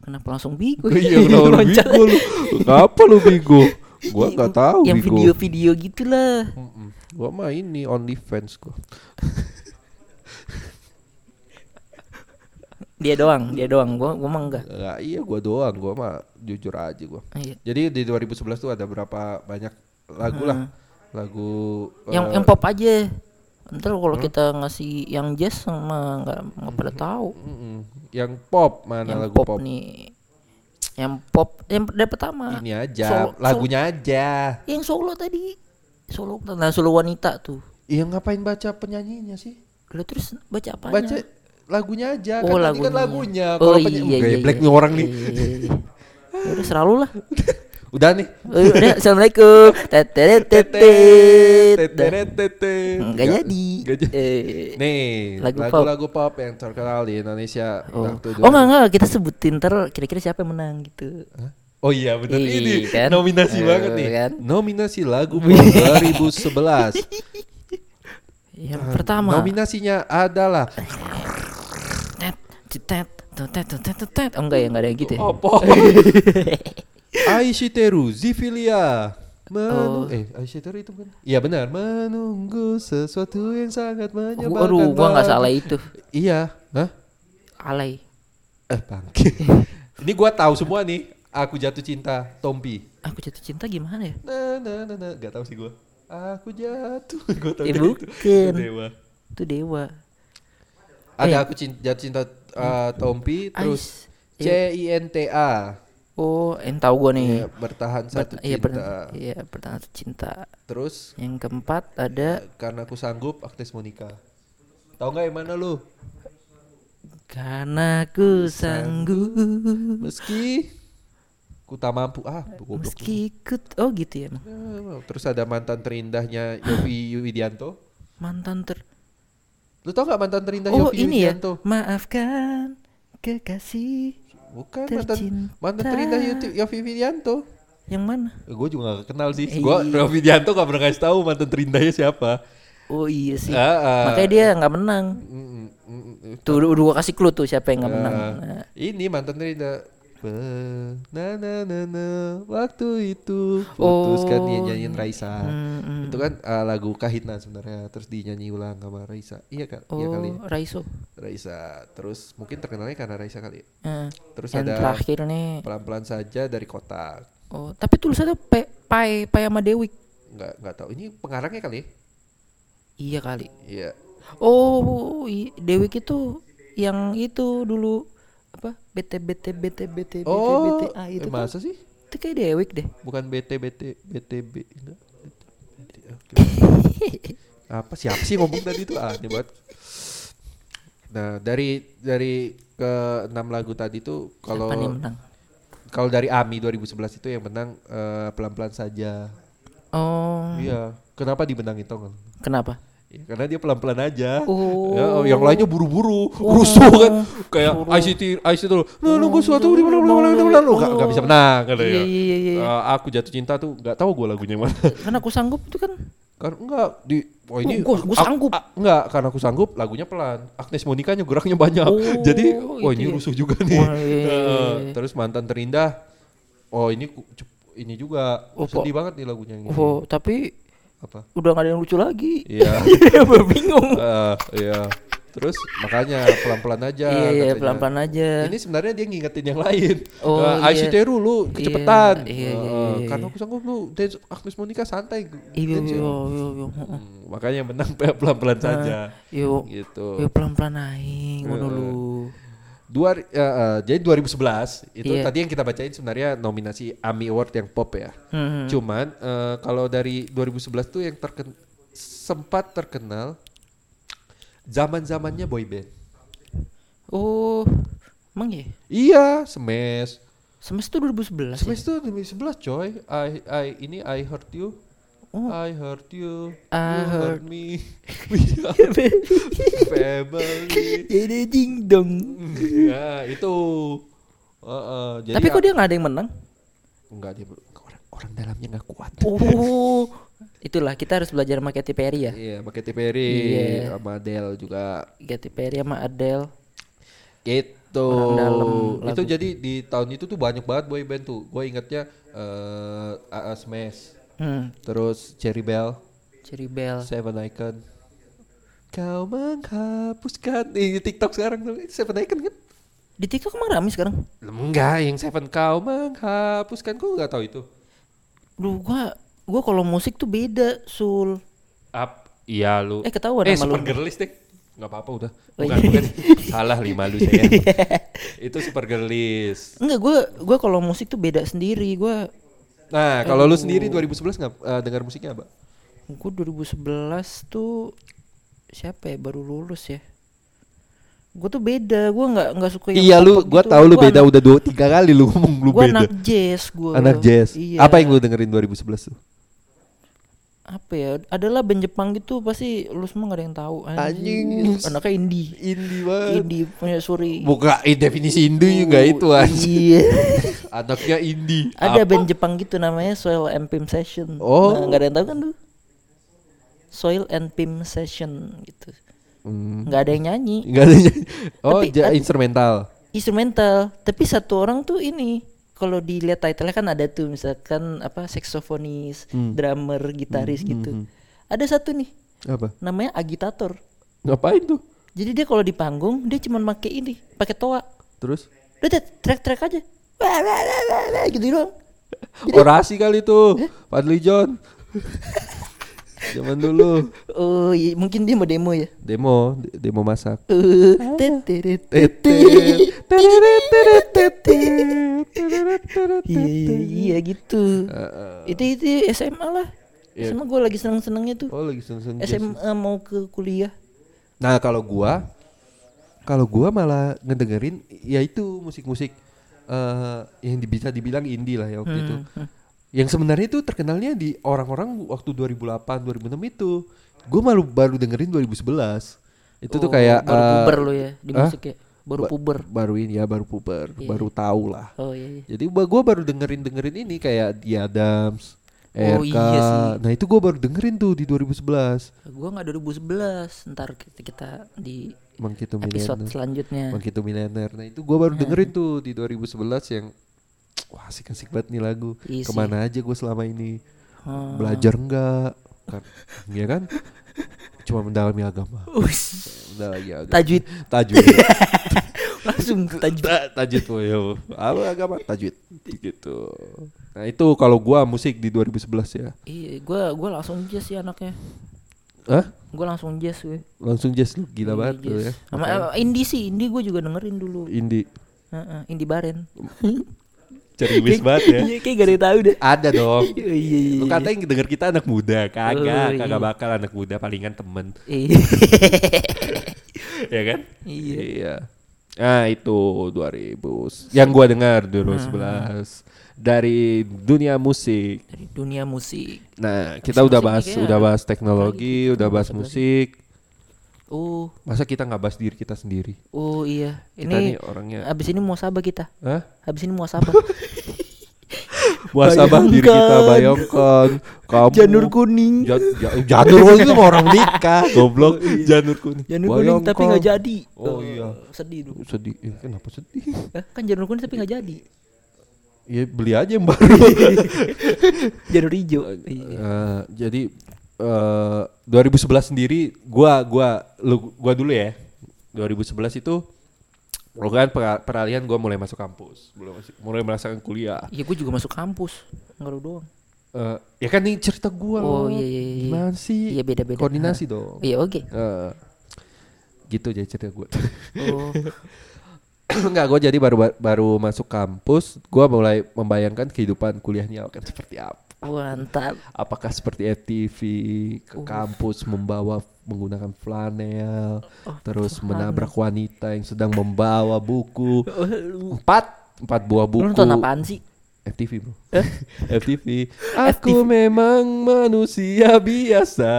Speaker 1: Kenapa langsung Bigo?
Speaker 2: iya kenapa bigo lu Kenapa lu bigo Gua nggak tahu
Speaker 1: Yang video-video gitulah.
Speaker 2: Gua mah ini OnlyFans gua
Speaker 1: Dia doang, dia doang. Gua gua mah enggak.
Speaker 2: Nggak, iya gua doang Gua mah jujur aja gua
Speaker 1: Iya.
Speaker 2: Jadi di 2011 tuh ada berapa banyak lagu lah Lagu
Speaker 1: Yang
Speaker 2: eh,
Speaker 1: yang pop aja. Ntar kalau kita ngasih yang jazz sama nggak nggak pada tahu.
Speaker 2: Yang pop Mana
Speaker 1: yang
Speaker 2: lagu
Speaker 1: pop,
Speaker 2: pop,
Speaker 1: nih. Yang pop yang dari pertama.
Speaker 2: Ini aja
Speaker 1: Solo-
Speaker 2: Lagunya aja
Speaker 1: Yang solo tadi. Solo nah solo wanita tuh.
Speaker 2: Iya ngapain baca penyanyinya sih
Speaker 1: Lalu terus baca apa?
Speaker 2: Baca lagunya aja
Speaker 1: Oh
Speaker 2: kan tadi
Speaker 1: lagunya.
Speaker 2: kan lagunya
Speaker 1: Oh
Speaker 2: Kalau
Speaker 1: iya
Speaker 2: penyanyi
Speaker 1: iya.
Speaker 2: Geblek
Speaker 1: iya.
Speaker 2: nih orang nih
Speaker 1: Iya, iya, iya. Ya udah selalu lah.
Speaker 2: Udah nih.
Speaker 1: Eh, Udah, assalamualaikum. Tetetetetet.
Speaker 2: Tetetetet.
Speaker 1: Nggak jadi.
Speaker 2: Nggak jadi.
Speaker 1: Eh,
Speaker 2: Nih, lagu-lagu pop. yang terkenal di Indonesia.
Speaker 1: Oh,
Speaker 2: waktu
Speaker 1: oh enggak enggak kita sebutin ter kira-kira siapa yang menang gitu.
Speaker 2: Hah? Oh iya benar ini
Speaker 1: kan?
Speaker 2: nominasi
Speaker 1: Eh,
Speaker 2: banget nih.
Speaker 1: kan?
Speaker 2: Nominasi lagu pop 2011.
Speaker 1: Yang
Speaker 2: Ah,
Speaker 1: pertama.
Speaker 2: Nominasinya adalah
Speaker 1: Tet, cetet, tetet, tetet, tetet. Oh enggak ya, enggak ada yang gitu ya.
Speaker 2: apa? Aishiteru Zivilia. Menu
Speaker 1: Oh.
Speaker 2: eh Aishiteru itu kan? Iya benar, menunggu sesuatu yang sangat menyebalkan.
Speaker 1: Waduh, gua enggak
Speaker 2: bagi-
Speaker 1: salah itu.
Speaker 2: Iya, hah?
Speaker 1: Alay.
Speaker 2: Eh bangke. Ini gua tahu semua nih. Aku jatuh cinta, Tompi.
Speaker 1: Aku jatuh cinta gimana ya?
Speaker 2: Nah, nah, nah, nah. Gak tahu sih gua. Aku jatuh. gua tahu
Speaker 1: Eh,
Speaker 2: itu.
Speaker 1: bukan.
Speaker 2: Itu Dewa.
Speaker 1: Itu dewa.
Speaker 2: Ada
Speaker 1: Eh.
Speaker 2: aku cinta, jatuh cinta uh, Tompi, terus. C I N T A.
Speaker 1: Oh, yang tahu gua nih.
Speaker 2: Iya, bertahan satu
Speaker 1: Bert- iya,
Speaker 2: cinta.
Speaker 1: ber- iya, bertahan satu cinta.
Speaker 2: Terus
Speaker 1: Yang keempat ada
Speaker 2: karena aku sanggup Agnes Monica. Tahu nggak yang mana lu?
Speaker 1: karena ku sanggup
Speaker 2: Meski ku tak mampu ah
Speaker 1: meski ku oh gitu ya emang.
Speaker 2: Eh, Terus ada mantan terindahnya Yofi Widianto.
Speaker 1: mantan ter
Speaker 2: Lu tau nggak mantan terindah
Speaker 1: oh
Speaker 2: Yovie
Speaker 1: ini ya maafkan kekasih
Speaker 2: Bukan mantan
Speaker 1: Tercinta.
Speaker 2: mantan terindah Yoti- Yovie Widianto.
Speaker 1: yang mana
Speaker 2: gue juga gak kenal sih.
Speaker 1: Eh,
Speaker 2: Gue
Speaker 1: iya.
Speaker 2: Yovie Widianto gak pernah kasih tahu mantan terindahnya siapa.
Speaker 1: oh iya sih
Speaker 2: Ah, ah.
Speaker 1: makanya dia nggak menang
Speaker 2: Mm, mm,
Speaker 1: tuh udah, gua kasih clue tuh siapa yang nggak menang
Speaker 2: Ah,
Speaker 1: Nah,
Speaker 2: Ini mantan terindah. Na na na na waktu itu
Speaker 1: Oh.
Speaker 2: putuskan dia nyanyiin Raisa.
Speaker 1: hmm, hmm.
Speaker 2: Itu kan uh, lagu Kahitna sebenarnya terus dinyanyi ulang sama Raisa. Iya kan? Iya kali.
Speaker 1: oh Raiso
Speaker 2: Raisa. Terus mungkin terkenalnya karena Raisa kali.
Speaker 1: Eh,
Speaker 2: Terus
Speaker 1: yang
Speaker 2: ada
Speaker 1: terakhir nih
Speaker 2: pelan-pelan saja dari kotak.
Speaker 1: oh tapi tulisannya P Pai Pai sama Dewi
Speaker 2: Nggak nggak tahu. Ini pengarangnya kali.
Speaker 1: iya kali
Speaker 2: Iya.
Speaker 1: Oh, i- Dewik itu yang itu dulu apa? BT BT BT BT BT
Speaker 2: Oh,
Speaker 1: BT A itu
Speaker 2: eh,
Speaker 1: kan.
Speaker 2: masa sih?
Speaker 1: Itu kayak Dewik deh.
Speaker 2: Bukan BT BT enggak. BT, oke. Apa siapa sih ngomong tadi itu aneh banget. Nah, dari dari ke enam lagu tadi tuh kalau kalau dari AMI 2011 itu yang menang eh, pelan-pelan saja.
Speaker 1: Oh,
Speaker 2: Iya. Kenapa dimenangin tau nggak?
Speaker 1: kenapa?
Speaker 2: Ya, karena dia pelan-pelan aja.
Speaker 1: Oh.
Speaker 2: Ya, yang lainnya buru-buru, rusuh kan. Kayak ICT ICT tuh. Nah, nunggu suatu di mana mana mana mana Nggak nggak bisa menang kan
Speaker 1: Iya,
Speaker 2: ya.
Speaker 1: iya, iya, iya.
Speaker 2: Eh, aku jatuh cinta tuh nggak tahu gue lagunya yang mana.
Speaker 1: Karena aku sanggup itu kan.
Speaker 2: kan enggak di oh ini
Speaker 1: gua- gua
Speaker 2: ak-
Speaker 1: sanggup.
Speaker 2: a- enggak karena aku sanggup lagunya pelan. Agnes Monica nya geraknya banyak.
Speaker 1: Oh,
Speaker 2: Jadi oh ini
Speaker 1: ya.
Speaker 2: rusuh juga nih.
Speaker 1: Wah, iya, iya,
Speaker 2: Eh,
Speaker 1: iya.
Speaker 2: terus mantan terindah. Oh ini ini juga
Speaker 1: Oh,
Speaker 2: sedih banget nih lagunya ini.
Speaker 1: Oh, tapi
Speaker 2: Apa?
Speaker 1: udah gak ada yang lucu lagi.
Speaker 2: Iya.
Speaker 1: Gua bingung.
Speaker 2: Iya. Terus makanya pelan-pelan aja.
Speaker 1: Iya, iya, pelan-pelan aja.
Speaker 2: Ini sebenarnya dia ngingetin yang lain.
Speaker 1: Oh,
Speaker 2: Eh,
Speaker 1: iya.
Speaker 2: ICTRU lu kecepetan.
Speaker 1: Iya, iya,
Speaker 2: Eh,
Speaker 1: iya, iya.
Speaker 2: Karena aku sanggup lu dance Agnes Monica santai.
Speaker 1: Iya,
Speaker 2: Dance
Speaker 1: iya,
Speaker 2: ya.
Speaker 1: iya, iya.
Speaker 2: Hmm, makanya menang pelan-pelan saja.
Speaker 1: Yo,
Speaker 2: Gitu.
Speaker 1: yo pelan-pelan aing ngono
Speaker 2: Heeh.
Speaker 1: lu.
Speaker 2: Dua, eh, jadi 2011 itu
Speaker 1: Iya.
Speaker 2: tadi yang kita bacain sebenarnya nominasi AMI Award yang pop ya.
Speaker 1: Hmm.
Speaker 2: Cuman eh, kalau dari 2011 tuh yang terken sempat terkenal zaman-zamannya boyband.
Speaker 1: Oh, emang ya?
Speaker 2: Iya, Smash.
Speaker 1: Smash itu 2011 ya?
Speaker 2: Smash tuh 2011 coy. I I ini I hurt you.
Speaker 1: Oh.
Speaker 2: I hurt you.
Speaker 1: I
Speaker 2: you
Speaker 1: hurt-
Speaker 2: me. We are family.
Speaker 1: Jadi ding dong.
Speaker 2: ya, itu. Heeh, jadi
Speaker 1: Tapi kok dia nggak ada yang menang?
Speaker 2: enggak dia orang orang dalamnya nggak kuat.
Speaker 1: Oh, itulah kita harus belajar sama Katy Perry ya.
Speaker 2: Iya, pakai Perry
Speaker 1: Iya.
Speaker 2: sama Adele juga.
Speaker 1: Katy Perry sama Adele.
Speaker 2: Itu.
Speaker 1: Orang dalam
Speaker 2: Itu
Speaker 1: lagu.
Speaker 2: jadi di tahun itu tuh banyak banget boy band tuh. Gue ingetnya eh AA Smash,
Speaker 1: Hmm,
Speaker 2: terus Cherry Bell,
Speaker 1: Cherry Bell.
Speaker 2: Seven Icon. Kau menghapuskan di TikTok sekarang tuh Seven Icon kan?
Speaker 1: Di TikTok emang rame sekarang?
Speaker 2: Enggak, yang Seven kau menghapuskan gue nggak tahu itu.
Speaker 1: Duh, gua gua kalau musik tuh beda, Sul.
Speaker 2: Up, iya lu.
Speaker 1: Eh, ketahuan
Speaker 2: eh,
Speaker 1: sama lu.
Speaker 2: Super Girlies deh. Nggak apa-apa udah.
Speaker 1: Oh,
Speaker 2: Bukan,
Speaker 1: iya.
Speaker 2: bukan. Salah lima lu saya. itu Super Girlies.
Speaker 1: Enggak, gua gua kalau musik tuh beda sendiri. Gua
Speaker 2: Nah, kalau lu sendiri 2011 nggak eh, dengar musiknya apa?
Speaker 1: gua 2011 tuh siapa ya baru lulus ya. Gue tuh beda, gue nggak nggak suka yang
Speaker 2: Iya lu, gua
Speaker 1: gitu.
Speaker 2: tahu lu
Speaker 1: Gua
Speaker 2: beda
Speaker 1: anak-
Speaker 2: udah dua tiga kali lu ngomong lu
Speaker 1: Gue
Speaker 2: beda.
Speaker 1: anak jazz gue.
Speaker 2: Anak jazz.
Speaker 1: Iya.
Speaker 2: Apa yang lu dengerin 2011 tuh?
Speaker 1: Apa ya? Adalah band Jepang gitu pasti lu semua gak ada yang tahu.
Speaker 2: Anjing.
Speaker 1: Anaknya indie.
Speaker 2: Indie banget.
Speaker 1: Indie punya Suri.
Speaker 2: Buka eh, definisi indie juga itu anjing.
Speaker 1: Iya.
Speaker 2: Anaknya indie.
Speaker 1: Ada
Speaker 2: Apa?
Speaker 1: band Jepang gitu namanya Soil and Pimp Session.
Speaker 2: Oh.
Speaker 1: Nah, gak ada yang tahu kan lu? Soil and Pimp Session gitu.
Speaker 2: Hmm.
Speaker 1: Nggak ada yang nyanyi.
Speaker 2: Enggak ada. nyanyi. Oh,
Speaker 1: Tapi
Speaker 2: ja- instrumental.
Speaker 1: Instrumental. Tapi satu orang tuh ini kalau dilihat title-nya kan ada tuh misalkan apa saksofonis,
Speaker 2: Hmm.
Speaker 1: drummer, gitaris gitu. Ada satu nih
Speaker 2: Apa?
Speaker 1: namanya agitator.
Speaker 2: Ngapain tuh?
Speaker 1: Jadi dia kalau di panggung dia cuma pakai ini, pakai toa.
Speaker 2: Terus
Speaker 1: Udah track-track aja. Gitu doang.
Speaker 2: orasi kali tuh. Fadli John. Zaman dulu
Speaker 1: Oh, iya, mungkin dia mau demo ya.
Speaker 2: demo de- demo masak.
Speaker 1: Eh, Iya, iya, iya gitu. Itu itu SMA lah.
Speaker 2: Iya.
Speaker 1: SMA gue lagi seneng-senengnya tuh.
Speaker 2: Oh lagi seneng
Speaker 1: SMA mau ke kuliah.
Speaker 2: Nah kalau gua, kalau gua malah ngedengerin ya itu musik-musik eh yang bisa dibilang indie lah ya waktu itu.
Speaker 1: Hmm,
Speaker 2: Yang sebenarnya itu terkenalnya di orang-orang waktu 2008 2006 itu. Gua malu baru dengerin 2011. Itu tuh
Speaker 1: Oh,
Speaker 2: kayak
Speaker 1: baru
Speaker 2: eh,
Speaker 1: puber lo ya di
Speaker 2: Hah?
Speaker 1: musik ya. Baru
Speaker 2: ba-
Speaker 1: puber.
Speaker 2: Baru ini ya baru puber,
Speaker 1: Iya.
Speaker 2: baru tahu lah.
Speaker 1: Oh iya. iya.
Speaker 2: Jadi gua gua baru dengerin dengerin ini kayak The Adams,
Speaker 1: Oh,
Speaker 2: RK.
Speaker 1: iya sih.
Speaker 2: Nah itu gua baru dengerin tuh di 2011.
Speaker 1: Gua nggak 2011. Ntar kita, kita di
Speaker 2: to
Speaker 1: episode
Speaker 2: Millionaire.
Speaker 1: selanjutnya.
Speaker 2: Monkey to Millionaire. Nah itu gua baru dengerin tuh di 2011 yang wah asik-asik banget nih lagu.
Speaker 1: Iya sih.
Speaker 2: Ke mana aja gue selama ini
Speaker 1: Oh.
Speaker 2: belajar enggak? Kan, ya kan? Cuma mendalami agama.
Speaker 1: Ush,
Speaker 2: Mendalami agama.
Speaker 1: tajwid
Speaker 2: Tajwid.
Speaker 1: langsung tajwid.
Speaker 2: Ta- tajwid woy, yo. Apa agama? Tajwid. Gitu. Nah itu kalau gua musik di 2011 ya.
Speaker 1: Iya, gua gua langsung jazz sih anaknya.
Speaker 2: Hah?
Speaker 1: Gua langsung jazz gue.
Speaker 2: Langsung jazz lu gila
Speaker 1: Iya,
Speaker 2: banget lu
Speaker 1: jazz.
Speaker 2: ya.
Speaker 1: Sama eh, indie sih, indie gue juga dengerin dulu.
Speaker 2: Indie.
Speaker 1: Heeh, indie baren.
Speaker 2: Ceriwis banget ya.
Speaker 1: Iya, kayak gak ada yang tahu deh.
Speaker 2: Ada dong.
Speaker 1: Iya, iya, iya.
Speaker 2: Lu katanya yang denger kita anak muda, kagak,
Speaker 1: Oh, iya.
Speaker 2: kagak bakal anak muda palingan temen,
Speaker 1: Iya.
Speaker 2: ya kan?
Speaker 1: Iya.
Speaker 2: Iya. Nah itu 2000 Yang gua dengar 2011 Dari dunia musik
Speaker 1: Dari dunia musik.
Speaker 2: Nah kita udah
Speaker 1: Musik
Speaker 2: bahas
Speaker 1: kayaknya
Speaker 2: Udah bahas teknologi
Speaker 1: gitu,
Speaker 2: Udah bahas
Speaker 1: 2011.
Speaker 2: musik
Speaker 1: Oh,
Speaker 2: Masa kita nggak bahas diri kita sendiri
Speaker 1: oh iya.
Speaker 2: Kita
Speaker 1: Ini
Speaker 2: nih orangnya
Speaker 1: habis ini mau sabah kita.
Speaker 2: Hah?
Speaker 1: Habis ini mau sabah.
Speaker 2: Muasabah diri kita Bayangkan kamu
Speaker 1: Janur kuning.
Speaker 2: Ja- ja- Janur kuning itu orang nikah Goblok Janur kuning
Speaker 1: Janur kuning tapi
Speaker 2: Bayangkan.
Speaker 1: nggak jadi.
Speaker 2: Oh,
Speaker 1: Eh,
Speaker 2: iya.
Speaker 1: Sedih dulu.
Speaker 2: Sedih Eh, Kenapa sedih
Speaker 1: Eh, kan janur kuning tapi nggak jadi.
Speaker 2: Ya beli aja yang baru
Speaker 1: Janur hijau. Iya.
Speaker 2: Eh, jadi eh 2011 sendiri gua gua lu gua dulu ya. 2011 itu kan pera- peralihan gua mulai masuk kampus, mulai masuk, mulai merasakan kuliah.
Speaker 1: Iya, gue juga masuk kampus. Enggak lu doang.
Speaker 2: Eh, ya kan ini cerita gua
Speaker 1: Oh,
Speaker 2: loh.
Speaker 1: iya, iya, iya.
Speaker 2: Gimana sih?
Speaker 1: Iya, beda-beda.
Speaker 2: Koordinasi dong.
Speaker 1: Iya, oke.
Speaker 2: Eh, gitu aja cerita gua.
Speaker 1: Oh,
Speaker 2: Enggak, gua jadi baru baru masuk kampus, gua mulai membayangkan kehidupan kuliahnya akan seperti apa.
Speaker 1: Mantap.
Speaker 2: apakah seperti FTV ke kampus membawa menggunakan flanel terus menabrak wanita yang sedang membawa buku? Empat empat buah
Speaker 1: Lu
Speaker 2: buku
Speaker 1: nonton apaan sih?
Speaker 2: FTV bro FTV aku memang manusia biasa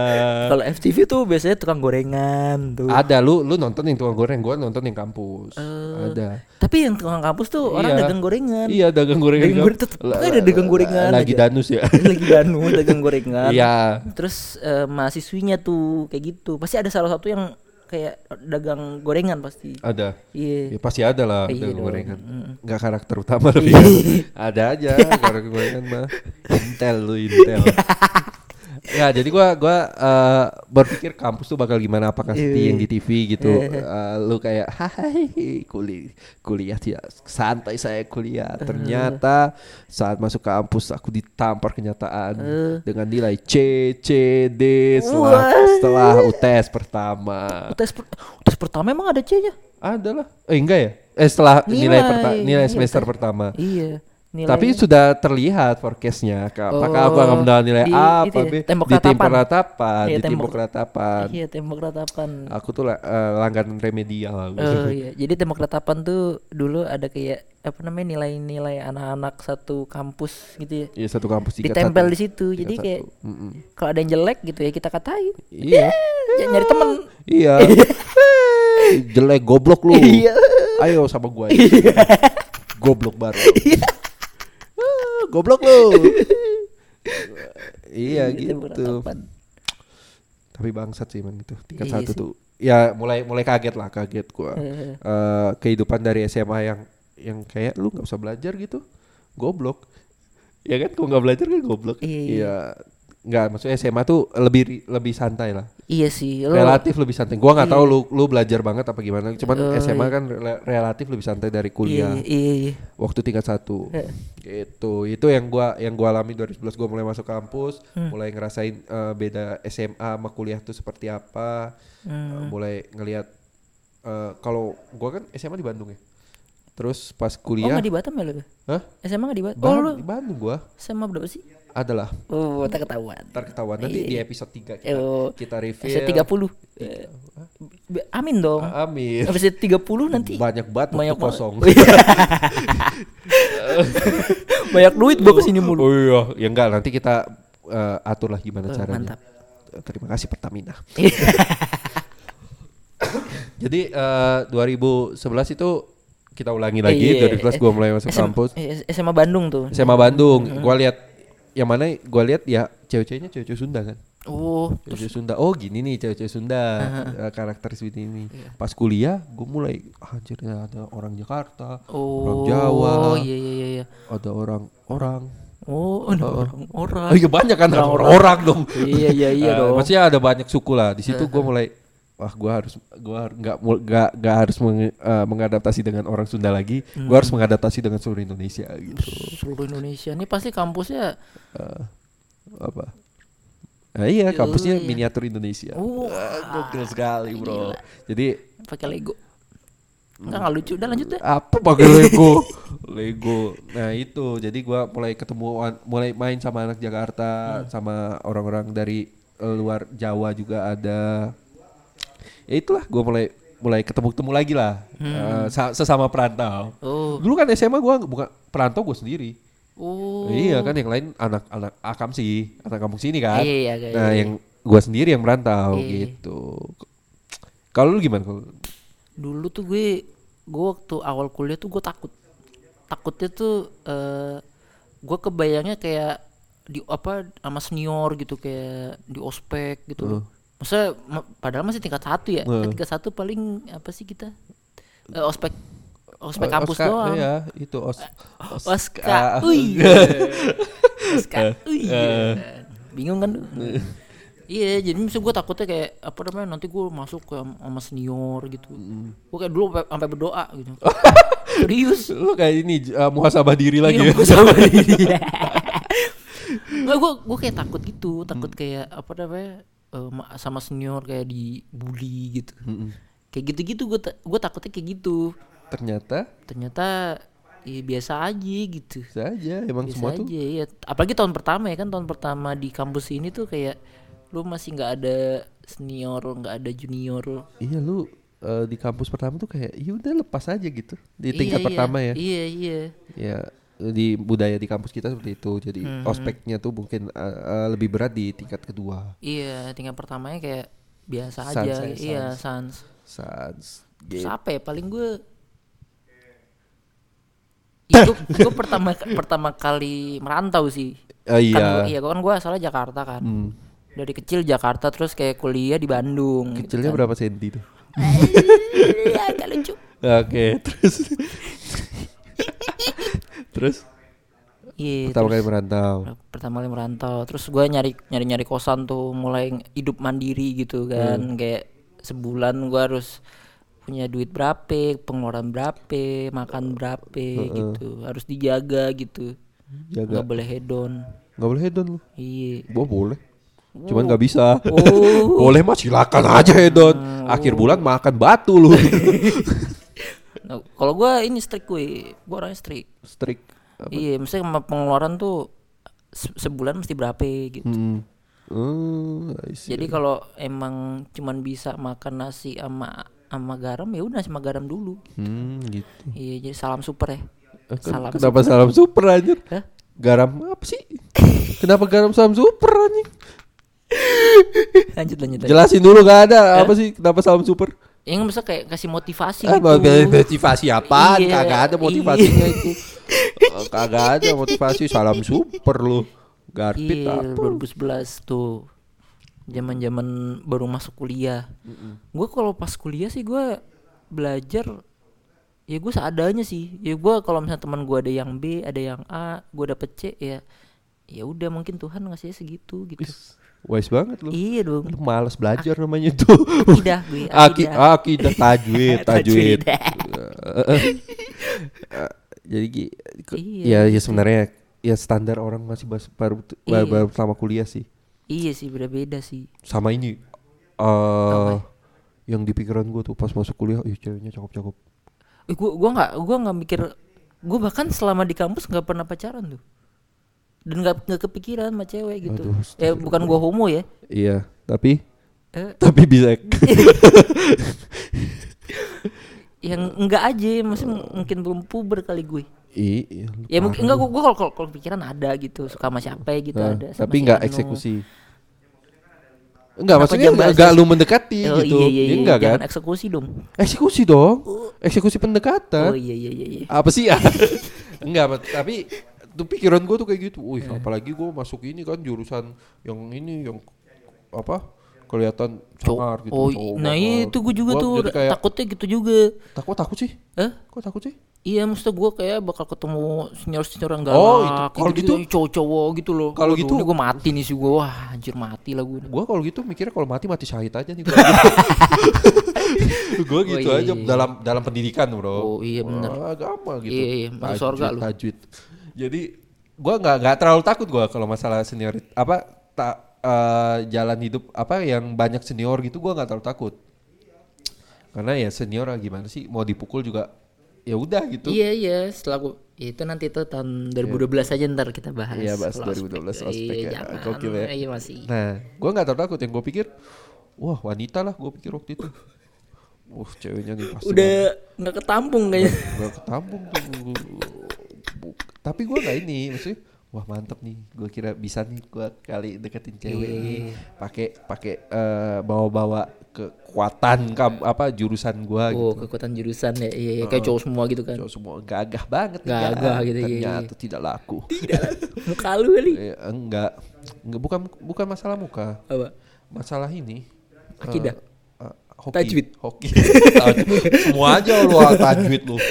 Speaker 1: Kalau FTV tuh biasanya tukang gorengan tuh.
Speaker 2: ada lu lu nonton yang tukang goreng gua nonton yang kampus
Speaker 1: Eh,
Speaker 2: ada
Speaker 1: Tapi yang tukang kampus tuh orang
Speaker 2: Iya.
Speaker 1: dagang gorengan.
Speaker 2: iya dagang gorengan
Speaker 1: Dagang goreng tetep
Speaker 2: La-
Speaker 1: ada dagang gorengan
Speaker 2: lagi
Speaker 1: aja.
Speaker 2: danus ya
Speaker 1: Lagi danu dagang gorengan.
Speaker 2: iya
Speaker 1: Terus eh, mahasiswinya tuh kayak gitu. Pasti ada salah satu yang kayak dagang gorengan pasti.
Speaker 2: ada
Speaker 1: Iya.
Speaker 2: Ya pasti ada lah
Speaker 1: Iya
Speaker 2: dagang gorengan.
Speaker 1: Mm.
Speaker 2: Nggak karakter utama tapi ya. ada aja karakter gorengan mah. Intel lu Intel. ya jadi gua gua eh, berpikir kampus tuh bakal gimana apakah seperti
Speaker 1: Iya.
Speaker 2: yang di TV gitu. Eh, lu kayak hai kuliah kuliah ya santai saya kuliah. Ternyata saat masuk kampus aku ditampar kenyataan
Speaker 1: Eh.
Speaker 2: dengan nilai C C D setelah
Speaker 1: Wah.
Speaker 2: setelah UTS pertama.
Speaker 1: Tes per- tes pertama emang ada C-nya?
Speaker 2: Ada lah. Eh enggak ya? Eh setelah nilai
Speaker 1: Nilai,
Speaker 2: perta- nilai
Speaker 1: iya,
Speaker 2: semester
Speaker 1: tes.
Speaker 2: pertama.
Speaker 1: Iya. Nilai
Speaker 2: Tapi sudah terlihat forecastnya. Ka- Apakah aku
Speaker 1: Oh,
Speaker 2: akan mendapat nilai
Speaker 1: di
Speaker 2: A, apa
Speaker 1: ya,
Speaker 2: B?
Speaker 1: tembok
Speaker 2: di tembok
Speaker 1: ratapan.
Speaker 2: ratapan,
Speaker 1: Iya,
Speaker 2: di tembok
Speaker 1: tembok-
Speaker 2: ratapan.
Speaker 1: iya tembok ratapan
Speaker 2: Aku tuh la- eh, langganan remedial.
Speaker 1: Oh iya, jadi tembok ratapan tuh dulu ada kayak apa namanya nilai-nilai anak-anak satu kampus gitu ya.
Speaker 2: Iya satu kampus
Speaker 1: Ditempel
Speaker 2: satu.
Speaker 1: di situ.
Speaker 2: Tiga
Speaker 1: Jadi
Speaker 2: satu.
Speaker 1: kayak
Speaker 2: Mm-mm.
Speaker 1: kalau ada yang jelek gitu ya kita katain.
Speaker 2: Iya.
Speaker 1: Ya, nyari temen.
Speaker 2: Iya. Jelek goblok lu.
Speaker 1: Iya.
Speaker 2: Ayo sama gua. ayo. goblok baru. Goblok lu. iya
Speaker 1: tembok
Speaker 2: gitu. Tapi bangsat sih emang itu. Tingkat
Speaker 1: Iya
Speaker 2: satu
Speaker 1: sih.
Speaker 2: tuh. Ya mulai mulai kaget lah, kaget gua.
Speaker 1: Eh,
Speaker 2: Eh, kehidupan dari SMA yang yang kayak lu nggak usah belajar gitu. Goblok. Ya kan kalau nggak belajar kan goblok.
Speaker 1: Iya, iya.
Speaker 2: Iya. Nggak, maksudnya SMA tuh lebih lebih santai lah.
Speaker 1: Iya sih. Lo,
Speaker 2: relatif lebih santai. Gua nggak tahu
Speaker 1: Iya.
Speaker 2: lu lu belajar banget apa gimana. Cuman
Speaker 1: Oh,
Speaker 2: SMA
Speaker 1: iya.
Speaker 2: kan rela- relatif lebih santai dari
Speaker 1: iya,
Speaker 2: kuliah.
Speaker 1: iya, iya.
Speaker 2: Waktu tingkat satu.
Speaker 1: Eh.
Speaker 2: Gitu. Itu yang gua yang gua alami 2011 gua mulai masuk kampus,
Speaker 1: Hmm.
Speaker 2: mulai ngerasain eh, beda SMA sama kuliah tuh seperti apa.
Speaker 1: Hmm.
Speaker 2: Eh, mulai ngelihat eh, kalau gua kan SMA di Bandung ya. Terus pas
Speaker 1: Oh
Speaker 2: kuliah
Speaker 1: nggak di Batam ya lo?
Speaker 2: Hah?
Speaker 1: SMA nggak di Batam?
Speaker 2: Ba-
Speaker 1: Oh lo
Speaker 2: di Bandung gua
Speaker 1: SMA berapa sih?
Speaker 2: Adalah
Speaker 1: Oh tak ketahuan.
Speaker 2: ntar ketahuan nanti
Speaker 1: Iya.
Speaker 2: di episode 3 kita,
Speaker 1: Oh,
Speaker 2: kita review.
Speaker 1: Episode 30. Eh, be- Amin dong.
Speaker 2: Amin.
Speaker 1: Episode 30 nanti.
Speaker 2: Banyak banget
Speaker 1: Banyak
Speaker 2: kosong.
Speaker 1: Banyak duit gua ke sini mulu.
Speaker 2: Oh iya, ya enggak nanti kita eh, atur lah gimana
Speaker 1: Oh,
Speaker 2: caranya.
Speaker 1: mantap.
Speaker 2: Terima kasih Pertamina. Jadi eh, 2011 itu kita ulangi lagi
Speaker 1: Iya,
Speaker 2: dari kelas gua mulai masuk
Speaker 1: SM
Speaker 2: kampus.
Speaker 1: eh, SMA Bandung tuh.
Speaker 2: SMA Bandung. Gua lihat yang mana gua lihat ya cewek-ceweknya cewek-cewek Sunda kan.
Speaker 1: Oh,
Speaker 2: Cewek-cewek Sunda. Oh, gini nih cewek-cewek Sunda. eh, karakter seperti ini.
Speaker 1: Iya.
Speaker 2: Pas kuliah gua mulai "Ah, anjir ada orang Jakarta,
Speaker 1: oh,
Speaker 2: orang Jawa,
Speaker 1: Oh, iya iya iya iya.
Speaker 2: ada orang-orang.
Speaker 1: Oh, ada orang-orang.
Speaker 2: Oh iya banyak kan
Speaker 1: Orang-orang.
Speaker 2: orang dong.
Speaker 1: Iya iya iya
Speaker 2: Eh,
Speaker 1: dong.
Speaker 2: Maksudnya ada banyak suku lah. Di situ gue mulai wah gue harus gue nggak nggak nggak harus meng- eh, mengadaptasi dengan orang Sunda lagi. Gue harus mengadaptasi dengan seluruh Indonesia gitu.
Speaker 1: Seluruh Indonesia. Ini pasti kampusnya
Speaker 2: Eh, apa? Nah, iya kampusnya
Speaker 1: iya.
Speaker 2: miniatur Indonesia.
Speaker 1: Wah,
Speaker 2: Wah, gokil sekali bro.
Speaker 1: gila.
Speaker 2: Jadi
Speaker 1: pakai Lego. Enggak enggak lucu. Udah lanjut deh.
Speaker 2: apa pakai Lego? Lego. Nah itu jadi gua mulai ketemu mulai main sama anak Jakarta, sama orang-orang dari eh, luar Jawa juga ada. Ya itulah gua mulai mulai ketemu-ketemu lagi lah Eh, sa- sesama perantau.
Speaker 1: Oh.
Speaker 2: Dulu kan SMA gua bukan perantau gua sendiri.
Speaker 1: Oh.
Speaker 2: Iya kan yang lain anak-anak akam sih, anak kampung sini kan.
Speaker 1: Iya, iya, iya,
Speaker 2: nah,
Speaker 1: iya.
Speaker 2: yang gua sendiri yang merantau
Speaker 1: Iya.
Speaker 2: gitu. Kalau lu gimana kalau
Speaker 1: Dulu tuh gue gue waktu awal kuliah tuh gue takut. Takutnya tuh eh gue kebayangnya kayak di apa sama senior gitu kayak di ospek gitu. loh. Maksudnya ma- padahal masih tingkat satu ya.
Speaker 2: Heeh.
Speaker 1: Tingkat satu paling apa sih kita? Eh, ospek ospek
Speaker 2: Oh,
Speaker 1: kampus
Speaker 2: Oscar,
Speaker 1: doang.
Speaker 2: Iya, itu os,
Speaker 1: Oska,
Speaker 2: Ah.
Speaker 1: ui. Oska, ui. Bingung kan? Iya, jadi misalnya gue takutnya kayak apa namanya nanti gue masuk ke sama senior gitu. Gue kayak dulu sampai- berdoa gitu. Serius.
Speaker 2: lu kayak ini uh, muhasabah diri lagi
Speaker 1: Iya,
Speaker 2: ya.
Speaker 1: sama diri. Gue gue kayak takut gitu, takut kayak apa namanya eh, ma- sama senior kayak dibully gitu. Kayak gitu-gitu gue gue takutnya kayak gitu.
Speaker 2: Ternyata
Speaker 1: Ternyata ya biasa aja gitu.
Speaker 2: bisa aja emang
Speaker 1: Biasa
Speaker 2: semua
Speaker 1: aja
Speaker 2: tuh
Speaker 1: iya. Apalagi tahun pertama ya kan tahun pertama di kampus ini tuh kayak lu masih nggak ada senior, nggak ada junior.
Speaker 2: iya lu uh, di kampus pertama tuh kayak ya udah lepas aja gitu di
Speaker 1: Iya,
Speaker 2: tingkat
Speaker 1: iya.
Speaker 2: pertama ya.
Speaker 1: Iya iya.
Speaker 2: Ya di budaya di kampus kita seperti itu. Jadi
Speaker 1: Hmm.
Speaker 2: ospeknya tuh mungkin uh, uh, lebih berat di tingkat kedua.
Speaker 1: Iya, tingkat pertamanya kayak biasa
Speaker 2: Sans
Speaker 1: aja.
Speaker 2: ya,
Speaker 1: Iya, sans.
Speaker 2: Sans.
Speaker 1: Terus
Speaker 2: Gitu.
Speaker 1: apa ya paling gue itu gue pertama pertama kali merantau sih.
Speaker 2: Oh,
Speaker 1: Kan
Speaker 2: iya.
Speaker 1: gua- iya, gua kan gue asalnya Jakarta kan.
Speaker 2: Hmm.
Speaker 1: Dari kecil Jakarta terus kayak kuliah di Bandung. gitu
Speaker 2: Kecilnya
Speaker 1: kan.
Speaker 2: berapa senti tuh?
Speaker 1: Iya, agak lucu.
Speaker 2: Oke, terus terus
Speaker 1: Iya,
Speaker 2: pertama
Speaker 1: terus-
Speaker 2: kali merantau.
Speaker 1: pertama kali merantau terus gue nyari nyari nyari kosan tuh mulai hidup mandiri gitu kan kayak sebulan gue harus punya duit berapa pengeluaran berapa makan berapa gitu harus dijaga gitu
Speaker 2: Jaga.
Speaker 1: nggak boleh hedon
Speaker 2: Nggak boleh hedon lu.
Speaker 1: iya
Speaker 2: Gua boleh. Cuman nggak bisa.
Speaker 1: oh
Speaker 2: boleh mah silakan aja hedon. Akhir bulan makan batu lu.
Speaker 1: Nah, kalau gue ini strict gue gue orangnya strict
Speaker 2: Strict.
Speaker 1: Iya, misalnya pengeluaran tuh se- sebulan mesti berapa gitu.
Speaker 2: Hmm. Oh.
Speaker 1: Jadi kalau emang cuman bisa makan nasi sama sama garam ya udah sama garam dulu.
Speaker 2: Hmm, gitu.
Speaker 1: Iya, jadi salam super ya.
Speaker 2: Eh,
Speaker 1: Salam
Speaker 2: kenapa salam super anjir?
Speaker 1: Hah?
Speaker 2: Garam apa sih? kenapa garam salam super anjing?
Speaker 1: Lanjut lanjut. lanjut.
Speaker 2: Jelasin dulu gak ada apa sih kenapa salam super?
Speaker 1: Yang bisa kayak kasih motivasi
Speaker 2: Ah,
Speaker 1: gitu.
Speaker 2: motivasi apaan?
Speaker 1: Iya,
Speaker 2: Kagak ada motivasinya itu. Eh, Kagak ada motivasi salam super lu. Garpit
Speaker 1: Iya,
Speaker 2: apa?
Speaker 1: 2011 tuh. Zaman-zaman baru masuk kuliah. Gue kalau pas kuliah sih gue belajar ya gue seadanya sih. Ya gue kalau misalnya teman gue ada yang B, ada yang A, gue dapet C ya ya udah mungkin Tuhan ngasihnya segitu gitu.
Speaker 2: Wis, Wise banget lu.
Speaker 1: Iya dong.
Speaker 2: Lu malas belajar namanya tuh.
Speaker 1: Akidah gue.
Speaker 2: Aki,
Speaker 1: Akidah.
Speaker 2: akidah tajwid, tajwid. Eh, Jadi
Speaker 1: Iya,
Speaker 2: ya ya sebenarnya ya standar orang masih baru baru,
Speaker 1: Iya.
Speaker 2: baru pertama kuliah sih.
Speaker 1: Iya sih beda-beda sih.
Speaker 2: Sama ini eh yang di pikiran gue tuh pas masuk kuliah, ih ceweknya cakep-cakep.
Speaker 1: Eh, gue gua nggak gua nggak mikir gue bahkan selama di kampus nggak pernah pacaran tuh dan nggak nggak kepikiran sama cewek gitu
Speaker 2: Aduh,
Speaker 1: ya bukan gue homo ya
Speaker 2: Iya, tapi
Speaker 1: Eh,
Speaker 2: tapi bisa
Speaker 1: yang enggak aja masih mungkin belum puber kali gue
Speaker 2: iya,
Speaker 1: ya mungkin enggak gue kalau kalau pikiran ada gitu suka sama siapa gitu
Speaker 2: Nah,
Speaker 1: ada
Speaker 2: tapi
Speaker 1: si
Speaker 2: nggak
Speaker 1: Anu.
Speaker 2: eksekusi. Enggak,
Speaker 1: Kenapa
Speaker 2: maksudnya enggak,
Speaker 1: bahas-
Speaker 2: lu mendekati
Speaker 1: oh,
Speaker 2: gitu.
Speaker 1: iya iya
Speaker 2: Ya
Speaker 1: iya
Speaker 2: enggak kan?
Speaker 1: eksekusi dong
Speaker 2: Eksekusi dong. Eksekusi pendekatan.
Speaker 1: oh iya iya iya, iya.
Speaker 2: Apa sih enggak, tapi tuh pikiran gue tuh kayak gitu. Wih, apalagi gue masuk ini kan jurusan yang ini yang apa? kelihatan sangar gitu.
Speaker 1: oh
Speaker 2: cowok
Speaker 1: nah
Speaker 2: banget.
Speaker 1: itu gue juga
Speaker 2: Gua
Speaker 1: tuh
Speaker 2: kayak
Speaker 1: takutnya gitu juga
Speaker 2: takut takut sih.
Speaker 1: eh
Speaker 2: Kok takut sih?
Speaker 1: Iya, maksudnya gue kayak bakal ketemu senior-senior yang
Speaker 2: Oh,
Speaker 1: galak
Speaker 2: itu. Kalau gitu-
Speaker 1: cowok-cowok gitu loh.
Speaker 2: kalau gitu-
Speaker 1: gue mati nih sih gue. Wah, anjir mati lah gue.
Speaker 2: Gua kalau gitu mikirnya kalau mati mati syahid aja nih. gue gitu
Speaker 1: iya,
Speaker 2: aja
Speaker 1: iya.
Speaker 2: dalam dalam pendidikan bro.
Speaker 1: Oh, iya, bener.
Speaker 2: Wah, agama gitu.
Speaker 1: Iya, iya, masuk surga lu.
Speaker 2: Tajwid. Jadi gua nggak nggak terlalu takut gua kalau masalah senior apa tak eh, jalan hidup apa yang banyak senior gitu gua nggak terlalu takut. Karena ya senior ah, gimana sih mau dipukul juga ya udah gitu.
Speaker 1: Iya, iya, setelah gue itu nanti tuh tahun 2012 aja ntar kita bahas.
Speaker 2: Iya, bahas
Speaker 1: Kalau
Speaker 2: 2012 ospek
Speaker 1: Iya,
Speaker 2: ya.
Speaker 1: jangan.
Speaker 2: Gokil ya.
Speaker 1: Iya, masih.
Speaker 2: Nah, gua nggak terlalu takut yang gue pikir, wah wanita lah gue pikir waktu itu. Wah ceweknya nih pasti
Speaker 1: Udah nggak ketampung kayaknya.
Speaker 2: Gak ketampung tuh. Tapi gue nggak ini, maksudnya wah mantep nih. Gue kira bisa nih gue kali deketin cewek
Speaker 1: Iya.
Speaker 2: nih. Pakai pakai eh, bawa-bawa kekuatan kam, apa jurusan gue
Speaker 1: Oh,
Speaker 2: gitu.
Speaker 1: kekuatan jurusan ya. Iya, iya, kayak cowok semua gitu kan.
Speaker 2: Cowok semua gagah banget
Speaker 1: Gagah gitu, iya, iya.
Speaker 2: Ternyata tidak laku.
Speaker 1: Muka lu kali.
Speaker 2: Eh, enggak, enggak bukan bukan masalah muka,
Speaker 1: Apa?
Speaker 2: masalah ini.
Speaker 1: Akidah?
Speaker 2: eh, eh, hoki.
Speaker 1: Tajwid?
Speaker 2: Hoki. Semua aja lu tajwid lu.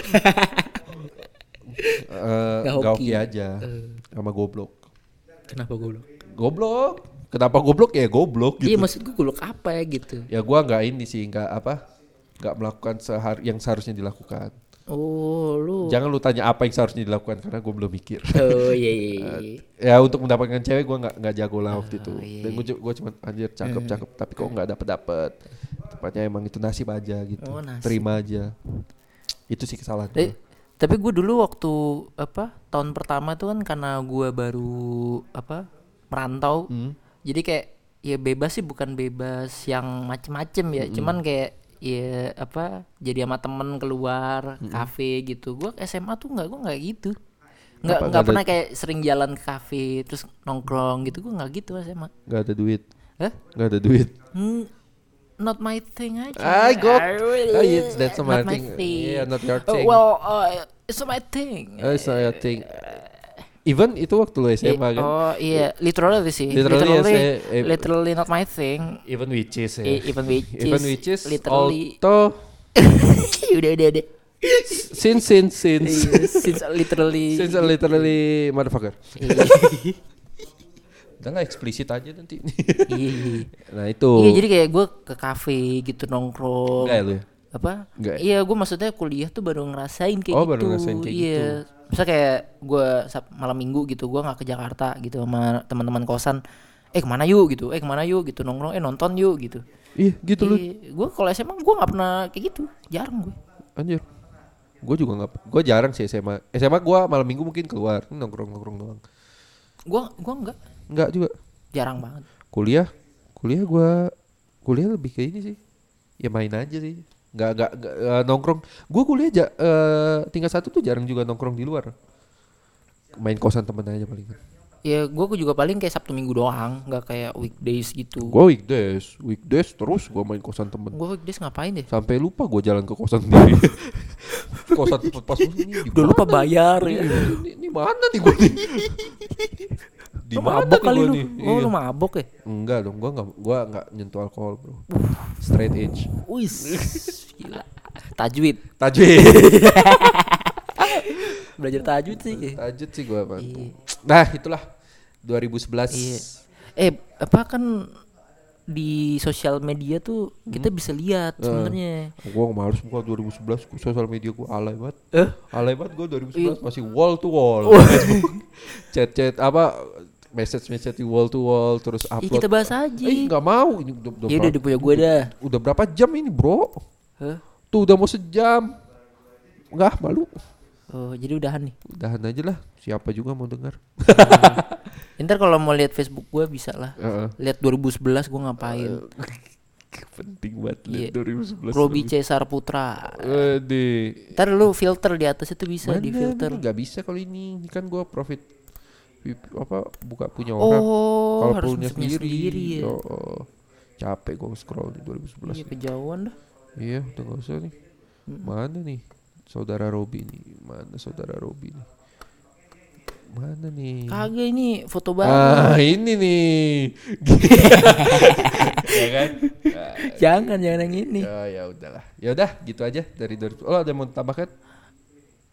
Speaker 2: Eh,
Speaker 1: Nggak
Speaker 2: nggak
Speaker 1: hoki.
Speaker 2: hoki aja sama goblok.
Speaker 1: Kenapa gue lu?
Speaker 2: Goblok. Kenapa goblok ya goblok gitu.
Speaker 1: Iya, maksud gue guluk apa ya gitu.
Speaker 2: Ya gua nggak ini sih, nggak apa? nggak melakukan sehar yang seharusnya dilakukan.
Speaker 1: Oh, lu.
Speaker 2: Jangan lu tanya apa yang seharusnya dilakukan karena gue belum mikir.
Speaker 1: Oh, iya iya. iya.
Speaker 2: ya untuk mendapatkan cewek gue nggak nggak jago lah waktu itu
Speaker 1: iya.
Speaker 2: dan gue gue cuma anjir cakep cakep tapi kok nggak dapet dapet tepatnya emang itu nasib aja gitu
Speaker 1: Oh, nasib.
Speaker 2: terima aja itu sih kesalahan
Speaker 1: Eh,
Speaker 2: gue.
Speaker 1: Tapi gue dulu waktu apa tahun pertama tuh kan karena gue baru apa merantau.
Speaker 2: Hmm.
Speaker 1: jadi kayak ya bebas sih bukan bebas yang macem-macem ya. Cuman kayak ya apa jadi sama temen keluar kafe gitu. Gue SMA tuh nggak gue nggak gitu. Nggak nggak pernah kayak sering jalan ke kafe terus nongkrong gitu. Gue nggak gitu SMA
Speaker 2: nggak ada duit?
Speaker 1: Hah?
Speaker 2: nggak ada duit?
Speaker 1: Hmm, not my thing aja
Speaker 2: Ah, gok.
Speaker 1: really-
Speaker 2: Oh, yeah, that's not my
Speaker 1: not my
Speaker 2: thing.
Speaker 1: thing.
Speaker 2: Yeah, not your
Speaker 1: Oh,
Speaker 2: thing.
Speaker 1: well uh, it's not my thing
Speaker 2: oh saya think even itu waktu lu SMA
Speaker 1: Eh,
Speaker 2: kan
Speaker 1: Oh iya, literally sih.
Speaker 2: Literally,
Speaker 1: Literally,
Speaker 2: eh,
Speaker 1: literally not my thing.
Speaker 2: even which is ya
Speaker 1: Eh, even which is,
Speaker 2: even which is
Speaker 1: literally.
Speaker 2: auto
Speaker 1: udah udah udah.
Speaker 2: since since since
Speaker 1: Iya, Since literally.
Speaker 2: since literally motherfucker
Speaker 1: Iya.
Speaker 2: Udah lah eksplisit aja nanti
Speaker 1: Iya.
Speaker 2: nah itu
Speaker 1: Iya, jadi kayak gue ke kafe gitu nongkrong.
Speaker 2: Enggak ya lu ya?
Speaker 1: Apa?
Speaker 2: Enggak ya?
Speaker 1: Iya, gue maksudnya kuliah tuh baru ngerasain kayak
Speaker 2: Oh,
Speaker 1: gitu.
Speaker 2: baru ngerasain kayak
Speaker 1: iya.
Speaker 2: gitu.
Speaker 1: Misal kayak gue malam minggu gitu, gue nggak ke Jakarta gitu sama teman-teman kosan. Eh ke mana yuk gitu? Eh ke mana yuk gitu nongkrong? Eh nonton yuk gitu.
Speaker 2: Iya gitu lu
Speaker 1: Gue kalau SMA gue nggak pernah kayak gitu, jarang gue.
Speaker 2: anjir. Gue juga nggak, gue jarang sih SMA. SMA gue malam minggu mungkin keluar nongkrong nongkrong doang.
Speaker 1: Gua gua enggak,
Speaker 2: Enggak juga.
Speaker 1: jarang banget.
Speaker 2: Kuliah, kuliah gue, kuliah lebih ke ini sih. Ya main aja sih. Nggak nggak, nggak, eh, nongkrong. Gue kuliah ja, eh, tingkat satu tuh jarang juga nongkrong di luar. Main kosan temen aja paling.
Speaker 1: Ya gua juga paling kayak Sabtu Minggu doang, nggak kayak weekdays gitu.
Speaker 2: Gue weekdays, weekdays terus gue main kosan temen.
Speaker 1: Gua weekdays ngapain deh?
Speaker 2: Sampai lupa gue jalan ke kosan sendiri. kosan tempat pas ini
Speaker 1: Udah lupa bayar ya.
Speaker 2: ini, ini mana nih gue nih? di
Speaker 1: Lu mabok
Speaker 2: nih
Speaker 1: kali lu.
Speaker 2: nih?
Speaker 1: Oh,
Speaker 2: Iya.
Speaker 1: lu mabok ya?
Speaker 2: Enggak dong, gua enggak gua enggak nyentuh alkohol, Bro. Straight edge.
Speaker 1: Wis, gila. Tajwid.
Speaker 2: Tajwid.
Speaker 1: Belajar tajwid sih.
Speaker 2: Tajwid sih gua, Pak.
Speaker 1: Iya.
Speaker 2: Nah, itulah 2011.
Speaker 1: Iya. Eh, apa kan di sosial media tuh kita bisa lihat sebenarnya.
Speaker 2: Gua males buka 2011 gua sosial media gua alay banget.
Speaker 1: Eh?
Speaker 2: Alay banget gua 2011
Speaker 1: Iya.
Speaker 2: masih wall to wall. Chat-chat apa message-message di wall to wall terus upload.
Speaker 1: kita bahas aja.
Speaker 2: Eh, enggak mau. Ini udah, udah,
Speaker 1: Ya udah dipunya gue dah.
Speaker 2: udah berapa jam ini, Bro?
Speaker 1: Hah?
Speaker 2: Tuh udah mau sejam. Enggak, malu.
Speaker 1: Oh, jadi udahan nih.
Speaker 2: Udahan aja lah. Siapa juga mau dengar.
Speaker 1: Ntar kalau mau lihat Facebook gue bisa lah.
Speaker 2: Heeh.
Speaker 1: Lihat 2011 gue ngapain.
Speaker 2: Penting banget
Speaker 1: Iya.
Speaker 2: lihat 2011.
Speaker 1: Robi Cesar Putra.
Speaker 2: Waduh.
Speaker 1: Ntar lu filter di atas itu bisa
Speaker 2: Mana
Speaker 1: di filter.
Speaker 2: Nggak bisa kalau ini. Ini kan gua profit apa buka punya orang.
Speaker 1: Oh,
Speaker 2: kalau
Speaker 1: harus
Speaker 2: punya sendiri.
Speaker 1: sendiri ya.
Speaker 2: Oh, capek gua scroll di 2011.
Speaker 1: Iya kejauhan dah.
Speaker 2: Iya, udah nggak usah nih. Mana nih? Saudara Robi nih. Mana saudara Robi nih? Mana nih?
Speaker 1: Kagak ini foto baru.
Speaker 2: Ah, ini nih. ya kan? Ah,
Speaker 1: Jangan jangan yang ini.
Speaker 2: ya ya udahlah. Ya udah, gitu aja dari 2000. Oh, ada yang mau tambahkan?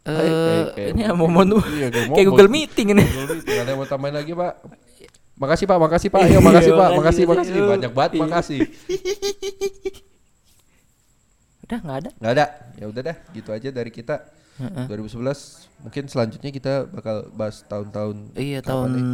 Speaker 1: Eh,
Speaker 2: kayak-
Speaker 1: ini mau mau
Speaker 2: Iya, kayak
Speaker 1: kayak Google Meeting ini.
Speaker 2: Nggak ada yang mau tambahin lagi pak Makasih pak, makasih pak, ayo makasih pak, makasih,
Speaker 1: makasih,
Speaker 2: banyak banget,
Speaker 1: Iya.
Speaker 2: makasih.
Speaker 1: Udah nggak ada.
Speaker 2: Nggak ada, ya udah dah, gitu aja dari kita.
Speaker 1: Heeh.
Speaker 2: 2011, mungkin selanjutnya kita bakal bahas tahun-tahun
Speaker 1: Iya tahun
Speaker 2: nih?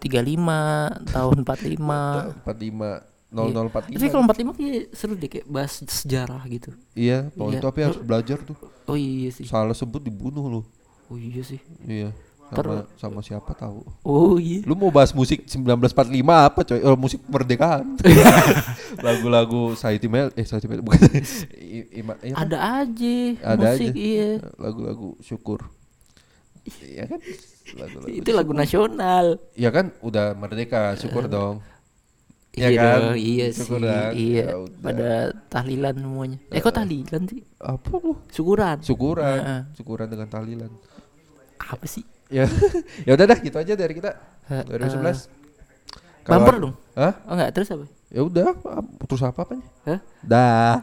Speaker 1: 35, tahun 45.
Speaker 2: 45,
Speaker 1: Iya.
Speaker 2: 0045.
Speaker 1: Tapi kalau 45 kayak seru deh kayak bahas sejarah gitu.
Speaker 2: Iya,
Speaker 1: Iya.
Speaker 2: itu tapi harus belajar tuh.
Speaker 1: Oh iya sih.
Speaker 2: Salah sebut dibunuh lu.
Speaker 1: Oh iya sih.
Speaker 2: Iya, sama, sama siapa tahu.
Speaker 1: Oh iya.
Speaker 2: Lu mau bahas musik 1945 apa coy? Oh, musik kemerdekaan. Lagu-lagu Saiti Mel, eh Saiti Mel bukan. I- Ima- iya kan?
Speaker 1: Ada aja
Speaker 2: Ada
Speaker 1: musik
Speaker 2: aja.
Speaker 1: iya.
Speaker 2: lagu-lagu syukur Iya kan lagu-lagu
Speaker 1: Itu lagu nasional.
Speaker 2: ya kan udah merdeka syukur dong
Speaker 1: Iya,
Speaker 2: Ya kan?
Speaker 1: dong, iya sih.
Speaker 2: Syukur kan?
Speaker 1: Iya.
Speaker 2: Ya udah.
Speaker 1: Pada tahlilan semuanya. Eh kok tahlilan sih?
Speaker 2: apa lu
Speaker 1: Syukuran.
Speaker 2: syukuran
Speaker 1: Heeh.
Speaker 2: syukuran dengan tahlilan
Speaker 1: Apa sih?
Speaker 2: ya ya udah dah gitu aja dari kita
Speaker 1: Heeh.
Speaker 2: 2011 Kalau
Speaker 1: Bumper
Speaker 2: ada-
Speaker 1: dong.
Speaker 2: Hah?
Speaker 1: Oh enggak terus apa?
Speaker 2: Ya udah terus apa apanya
Speaker 1: Hah?
Speaker 2: dah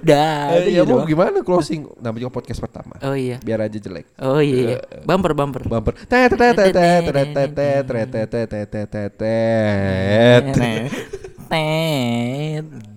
Speaker 1: Dah.
Speaker 2: Eh, ya
Speaker 1: gitu
Speaker 2: mau gimana closing namanya juga podcast pertama
Speaker 1: Oh iya.
Speaker 2: biar aja jelek
Speaker 1: Oh iya. iya. Bumper bumper.
Speaker 2: bumper tet tet tet tet tet tet tet tet tet tet
Speaker 1: Tet.